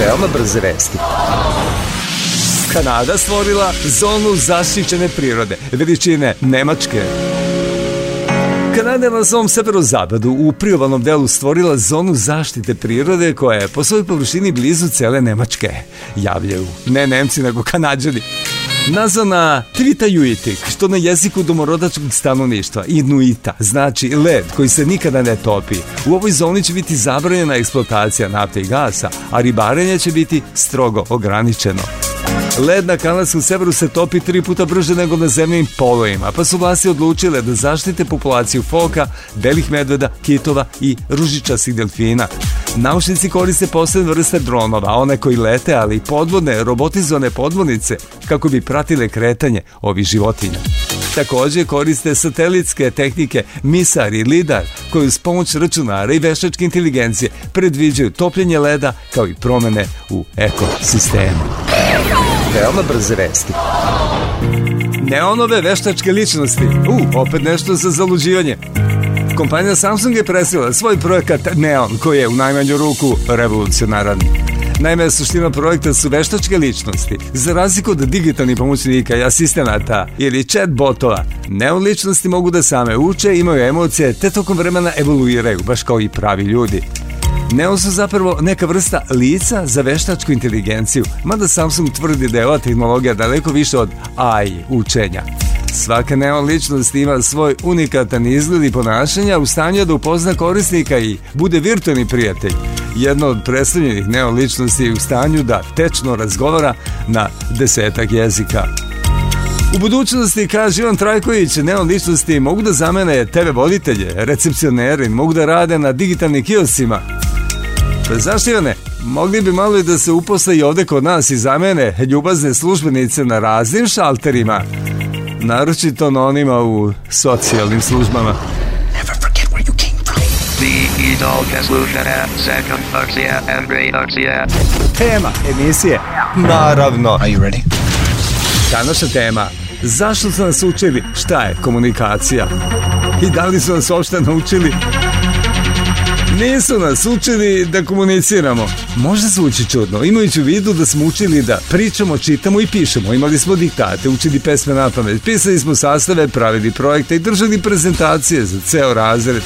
veoma brze vesti. Kanada stvorila zonu zaštićene prirode, veličine Nemačke. Kanada je na svom severozapadu u priobalnom delu stvorila zonu zaštite prirode koja je po svojoj površini blizu cele Nemačke. Javljaju ne Nemci nego Kanadžani. Nazana Tritajuitik, što na jeziku domorodačkog stanovništva, Inuita, znači led koji se nikada ne topi. U ovoj zoni će biti zabranjena eksploatacija nafte i gasa, a ribarenje će biti strogo ograničeno. Led na Kalasu severu se topi tri puta brže nego na zemljim polovima, pa su vlasti odlučile da zaštite populaciju foka, belih medveda, kitova i ružičastih delfina. Naučnici koriste posebne vrste dronova, one koji lete, ali i podvodne, robotizovane podvodnice, kako bi pratile kretanje ovih životinja. Takođe koriste satelitske tehnike MISAR i LIDAR koji uz pomoć računara i veštačke inteligencije predviđaju topljenje leda kao i promene u ekosistemu. Veoma brze vesti. Neonove veštačke ličnosti. U, opet nešto za zaluđivanje. Kompanija Samsung je presila svoj projekat Neon, koji je u najmanju ruku revolucionaran. Naime, suština projekta su veštačke ličnosti. Za razliku od digitalnih pomoćnika i asistenata ili chatbotova, neon ličnosti mogu da same uče, imaju emocije, te tokom vremena evoluiraju, baš kao i pravi ljudi. Neon su zapravo neka vrsta lica za veštačku inteligenciju, mada Samsung tvrdi da je ova tehnologija daleko više od AI učenja. Svaka neon ličnost ima svoj unikatan izgled i ponašanja u stanju da upozna korisnika i bude virtualni prijatelj. Jedna od predstavljenih neon ličnosti je u stanju da tečno razgovara na desetak jezika. U budućnosti, kaže Ivan Trajković, neon ličnosti mogu da zamene TV voditelje, recepcionere, mogu da rade na digitalnim kioscima. Dakle, znaš Ivane, mogli bi malo i da se uposle i ovde kod nas i zamene ljubazne službenice na raznim šalterima. Naročito na onima u socijalnim službama. Never forget where you came from. Vi i dolge slušate Foxija and Foxija. Tema emisije. Naravno. Are you ready? Današnja tema. Zašto su nas učili šta je komunikacija? I da li su nas uopšte naučili? Nisu nas učili da komuniciramo. Možda zvuči čudno, imajući u vidu da smo učili da pričamo, čitamo i pišemo. Imali smo diktate, učili pesme na pamet, pisali smo sastave, pravili projekte i držali prezentacije za ceo razred.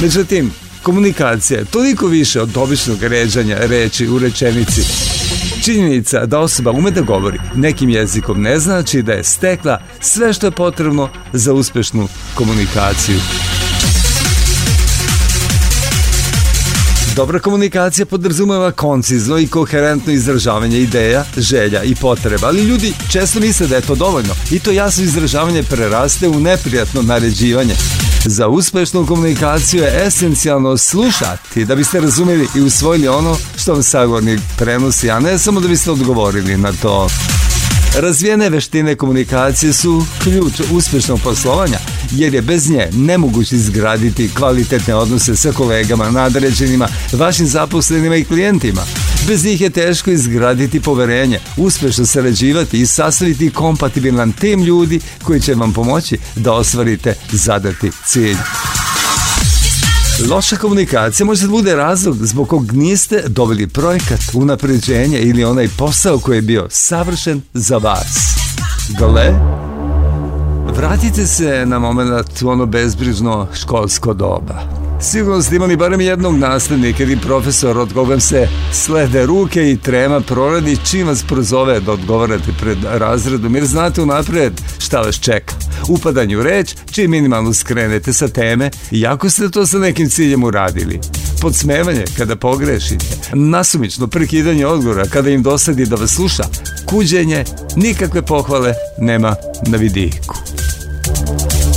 Međutim, komunikacija je toliko više od običnog ređanja reči u rečenici. Činjenica da osoba ume da govori nekim jezikom ne znači da je stekla sve što je potrebno za uspešnu komunikaciju. Dobra komunikacija podrazumeva koncizno i koherentno izražavanje ideja, želja i potreba, ali ljudi često misle da je to dovoljno i to jasno izražavanje preraste u neprijatno naređivanje. Za uspešnu komunikaciju je esencijalno slušati da biste razumeli i usvojili ono što vam sagovornik prenosi, a ne samo da biste odgovorili na to. Razvijene veštine komunikacije su ključ uspešnog poslovanja, jer je bez nje nemoguće izgraditi kvalitetne odnose sa kolegama, nadređenima, vašim zaposlenima i klijentima. Bez njih je teško izgraditi poverenje, uspešno sarađivati i sastaviti kompatibilan tim ljudi koji će vam pomoći da ostvarite zadati cilj. Loša komunikacija može da bude razlog zbog kog niste dobili projekat, unapređenje ili onaj posao koji je bio savršen za vas. Gale, vratite se na moment u ono bezbrižno školsko doba. Sigurno ste imali barem jednog nastavnika ili profesora od koga se slede ruke i trema proradi čim vas prozove da odgovarate pred razredom jer znate unapred šta vas čeka. Upadanju reč čim minimalno skrenete sa teme iako ste to sa nekim ciljem uradili. Podsmevanje kada pogrešite, nasumično prekidanje odgovora kada im dosadi da vas sluša, kuđenje, nikakve pohvale nema na vidiku.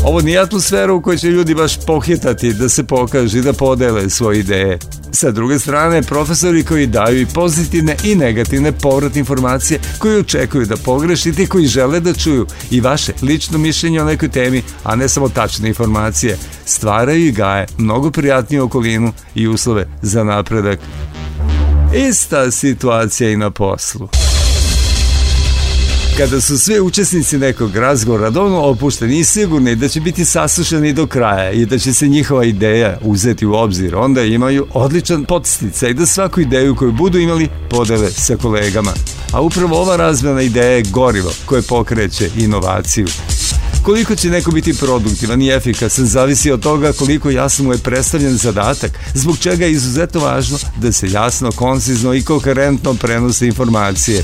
Ovo nije atmosfera u kojoj će ljudi baš pohitati da se pokaže i da podele svoje ideje. Sa druge strane, profesori koji daju i pozitivne i negativne povrat informacije koji očekuju da pogrešite i koji žele da čuju i vaše lično mišljenje o nekoj temi, a ne samo tačne informacije, stvaraju i gaje mnogo prijatniju okolinu i uslove za napredak. Ista situacija i na poslu kada su sve učesnici nekog razgovora dovoljno opušteni i sigurni da će biti saslušani do kraja i da će se njihova ideja uzeti u obzir, onda imaju odličan podsticaj da svaku ideju koju budu imali podele sa kolegama. A upravo ova razmjena ideja je gorivo koje pokreće inovaciju. Koliko će neko biti produktivan i efikasan zavisi od toga koliko jasno mu je predstavljen zadatak, zbog čega je izuzetno važno da se jasno, koncizno i koherentno prenose informacije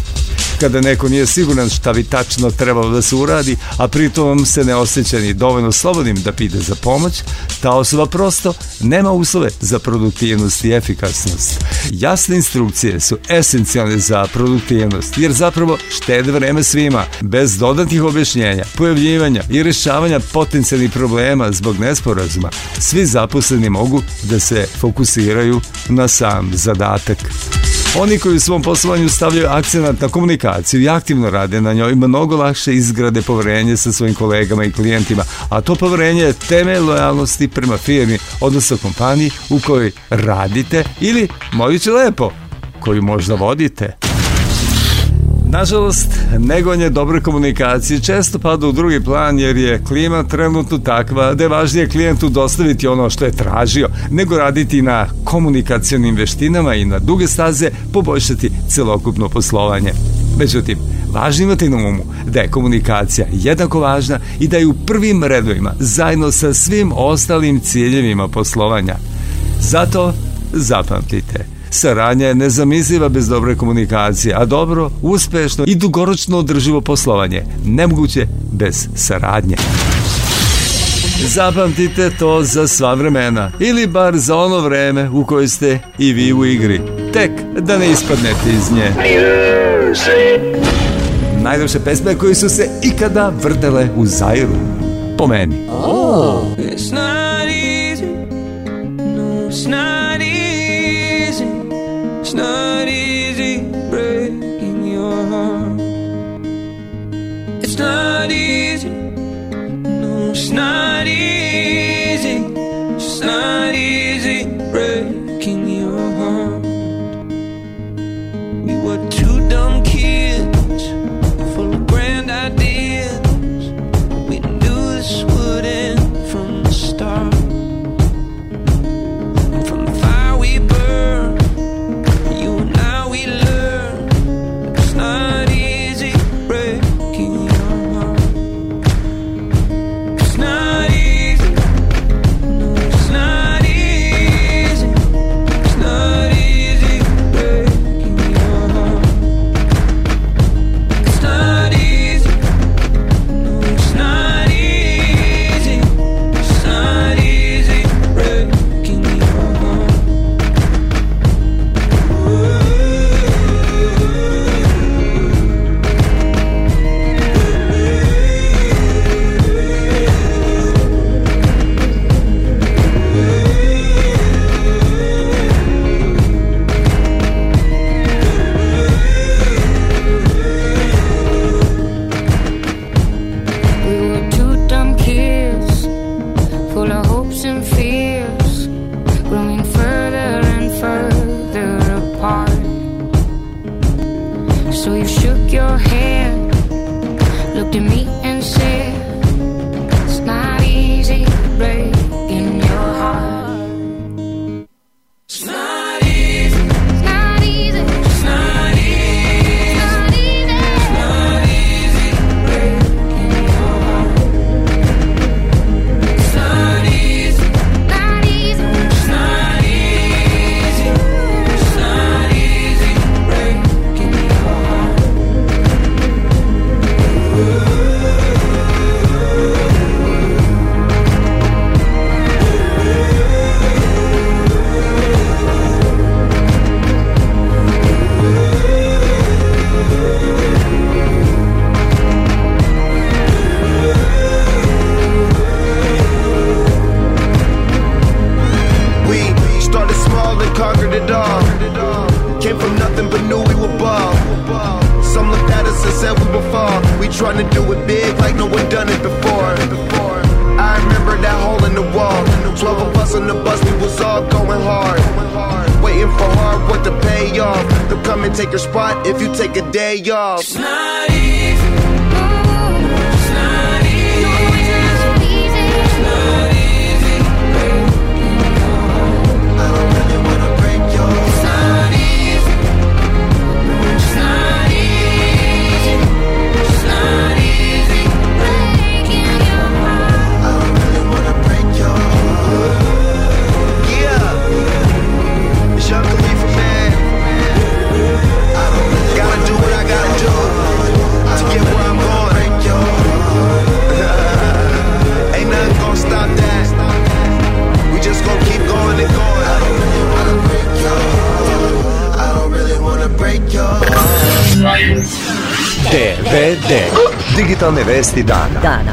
kada neko nije siguran šta bi tačno trebalo da se uradi, a pritom se ne osjeća ni dovoljno slobodnim da pide za pomoć, ta osoba prosto nema uslove za produktivnost i efikasnost. Jasne instrukcije su esencijalne za produktivnost, jer zapravo štede vreme svima, bez dodatnih objašnjenja, pojavljivanja i rešavanja potencijalnih problema zbog nesporazuma, svi zaposleni mogu da se fokusiraju na sam zadatak. Oni koji u svom poslovanju stavljaju akcenat na komunikaciju i aktivno rade na njoj, mnogo lakše izgrade poverenje sa svojim kolegama i klijentima, a to poverenje je temelj lojalnosti prema firmi, odnosno kompaniji u kojoj radite ili, mojući lepo, koju možda vodite. Nažalost, negonje dobre komunikacije često pada u drugi plan jer je klima trenutno takva da je važnije klijentu dostaviti ono što je tražio, nego raditi na komunikacijonim veštinama i na duge staze poboljšati celokupno poslovanje. Međutim, Važno imati na umu da je komunikacija jednako važna i da je u prvim redovima zajedno sa svim ostalim ciljevima poslovanja. Zato zapamtite, Saradnja je nezamisliva bez dobre komunikacije, a dobro, uspešno i dugoročno održivo poslovanje. Nemoguće bez saradnje. Zapamtite to za sva vremena ili bar za ono vreme u kojoj ste i vi u igri. Tek da ne ispadnete iz nje. Najljepše pesme koje su se ikada vrtele u Zairu. Po meni. Oh, it's not not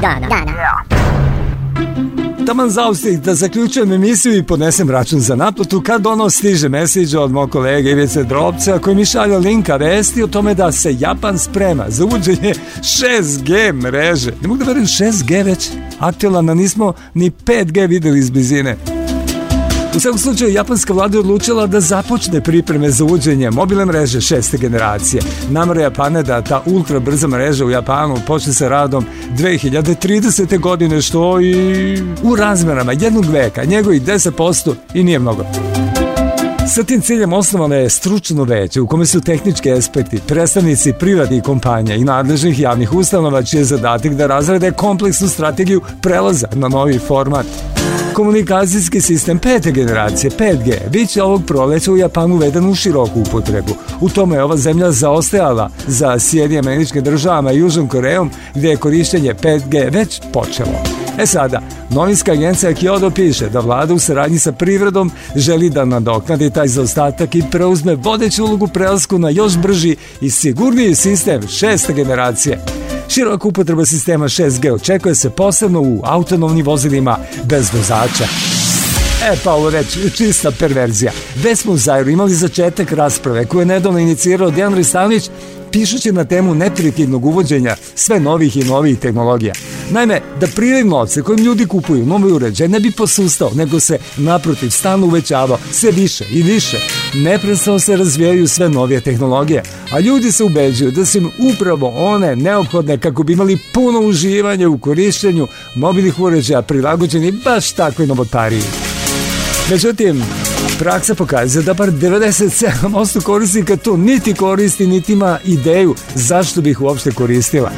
dana. dana. Taman zaustih da zaključujem emisiju i podnesem račun za naplatu kad ono stiže mesiđa od mog kolega Ivice Drobca koji mi šalja linka vesti o tome da se Japan sprema za uvođenje 6G mreže. Ne mogu da verim 6G već aktualna, nismo ni 5G videli iz blizine. U svakom slučaju, japanska vlada je odlučila da započne pripreme za uvođenje mobilne mreže šeste generacije. Namara Japana da ta ultra brza mreža u Japanu počne sa radom 2030. godine, što i u razmerama jednog veka, njegovih 10% i nije mnogo. Sa tim ciljem osnovano je stručno veće u kome su tehnički aspekti, predstavnici privatnih kompanija i nadležnih javnih ustanova čiji je zadatak da razrede kompleksnu strategiju prelaza na novi format. Komunikacijski sistem pete generacije, 5G, bit će ovog proleća u Japanu uveden u široku upotrebu. U tome je ova zemlja zaostajala za Sjedi američke državama i Južnom Korejom gde je korišćenje 5G već počelo. E sada, novinska agencija Kyodo piše da vlada u saradnji sa privredom želi da nadoknadi taj zaostatak i preuzme vodeću ulogu prelasku na još brži i sigurniji sistem šeste generacije. Široka upotreba sistema 6G očekuje se posebno u autonomnim vozilima bez vozača. E pa ovo reč, čista perverzija. Već smo u Zajru imali začetak rasprave koju je nedavno inicirao Dejan Ristanić pišući na temu neprekidnog uvođenja sve novih i novih tehnologija. Naime, da priliv novca kojim ljudi kupuju nove uređaje ne bi posustao, nego se naprotiv stalno uvećavao, sve više i više. Neprestano se razvijaju sve novije tehnologije, a ljudi se ubeđuju da su im upravo one neophodne kako bi imali puno uživanja u korišćenju mobilnih uređaja prilagođeni baš takvoj novotariji. Međutim, Praksa pokazuje da bar 97% korisnika to niti koristi, niti ima ideju zašto bih ih uopšte koristila.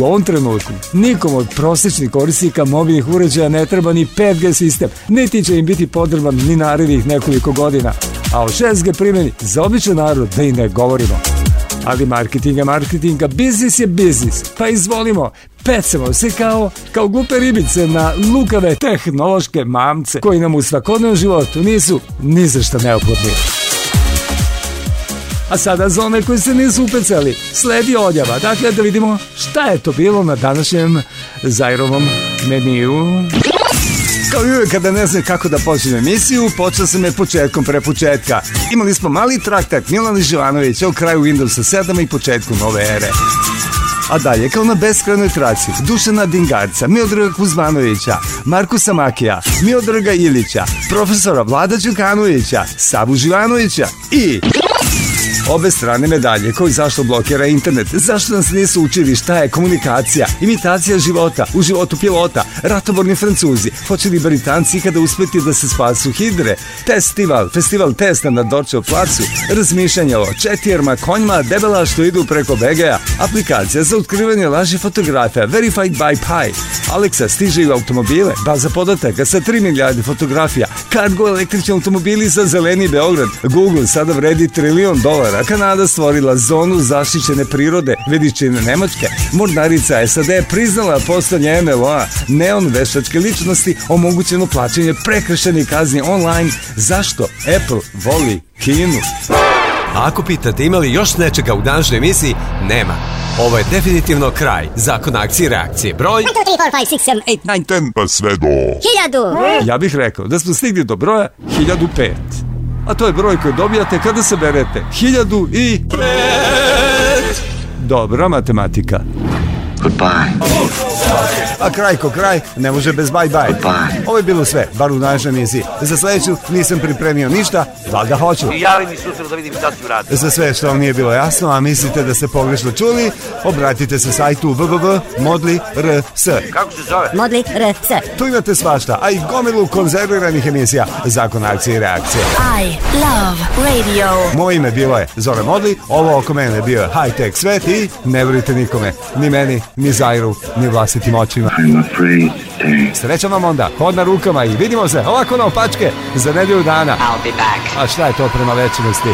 U ovom trenutku nikom od prosječnih korisnika mobilnih uređaja ne treba ni 5G sistem, niti će im biti potreban ni narednih nekoliko godina. A o 6G primjeni za običan narod da i ne govorimo. Ali marketinga, marketinga, marketing, biznis je biznis. Pa izvolimo, pecemo se kao, kao glupe ribice na lukave tehnološke mamce koji nam u svakodnevnom životu nisu ni za šta neophodni. A sada za one koji se nisu upecali, sledi odjava. Dakle, da vidimo šta je to bilo na današnjem Zajrovom meniju. Kao i uvijek kada ne znam kako da počnem emisiju, počeo sam je početkom pre početka. Imali smo mali traktak Milan Živanović o kraju Windowsa 7 i početku nove ere. A dalje, kao na beskranoj traci, Dušana Dingarca, Miodraga Kuzmanovića, Markusa Makija, Miodraga Ilića, profesora Vlada Đukanovića, Savu Živanovića i obe strane medalje koji zašto blokira internet, zašto nas nisu učili šta je komunikacija, imitacija života, u životu pilota, ratoborni francuzi, hoće li Britanci kada uspeti da se spasu hidre, festival, festival testa na Dorčev placu, razmišljanje o četirma, konjima, debela što idu preko bg aplikacija za otkrivanje laži fotografija, Verified by Pi, Alexa stiže u automobile, baza podataka sa 3 milijarde fotografija, kargo električni automobili za zeleni Beograd, Google sada vredi trilion dolara, dolara. Kanada stvorila zonu zaštićene prirode veličine Nemačke. Mornarica SAD je priznala postanje MLO-a neon veštačke ličnosti omogućeno plaćanje prekršenih kazni online. Zašto Apple voli Kinu? A ako pitate ima li još nečega u današnjoj emisiji, nema. Ovo je definitivno kraj. Zakon akcije i reakcije. Broj... 1, 2, 3, 4, 5, 6, 7, 8, 9, 10. Pa sve do... 1000! Ja bih rekao da smo stigli do broja 1005 a to je broj koji dobijate kada saberete 1000 i 5. Dobra matematika. A krajko, kraj, ne može bez bye bye. Ovo je bilo sve, bar u našoj emisiji. Za sledeću nisam pripremio ništa, valjda hoću. I javi mi sutra da vidim šta ću raditi. Za sve što vam nije bilo jasno, a mislite da ste pogrešno čuli, obratite se sajtu www.modli.rs. Kako se zove? Modli.rs. Tu imate svašta, a i gomilu konzerviranih emisija. Zakon akcije i reakcije. I love radio. Moje ime bilo je Zora Modli, ovo oko mene bio je high tech svet i ne vrite nikome, ni meni, ni zairu, ni vlastitim očima. Srećan vam onda, hod na rukama i vidimo se ovako na opačke za nedelju dana. A šta je to prema večnosti?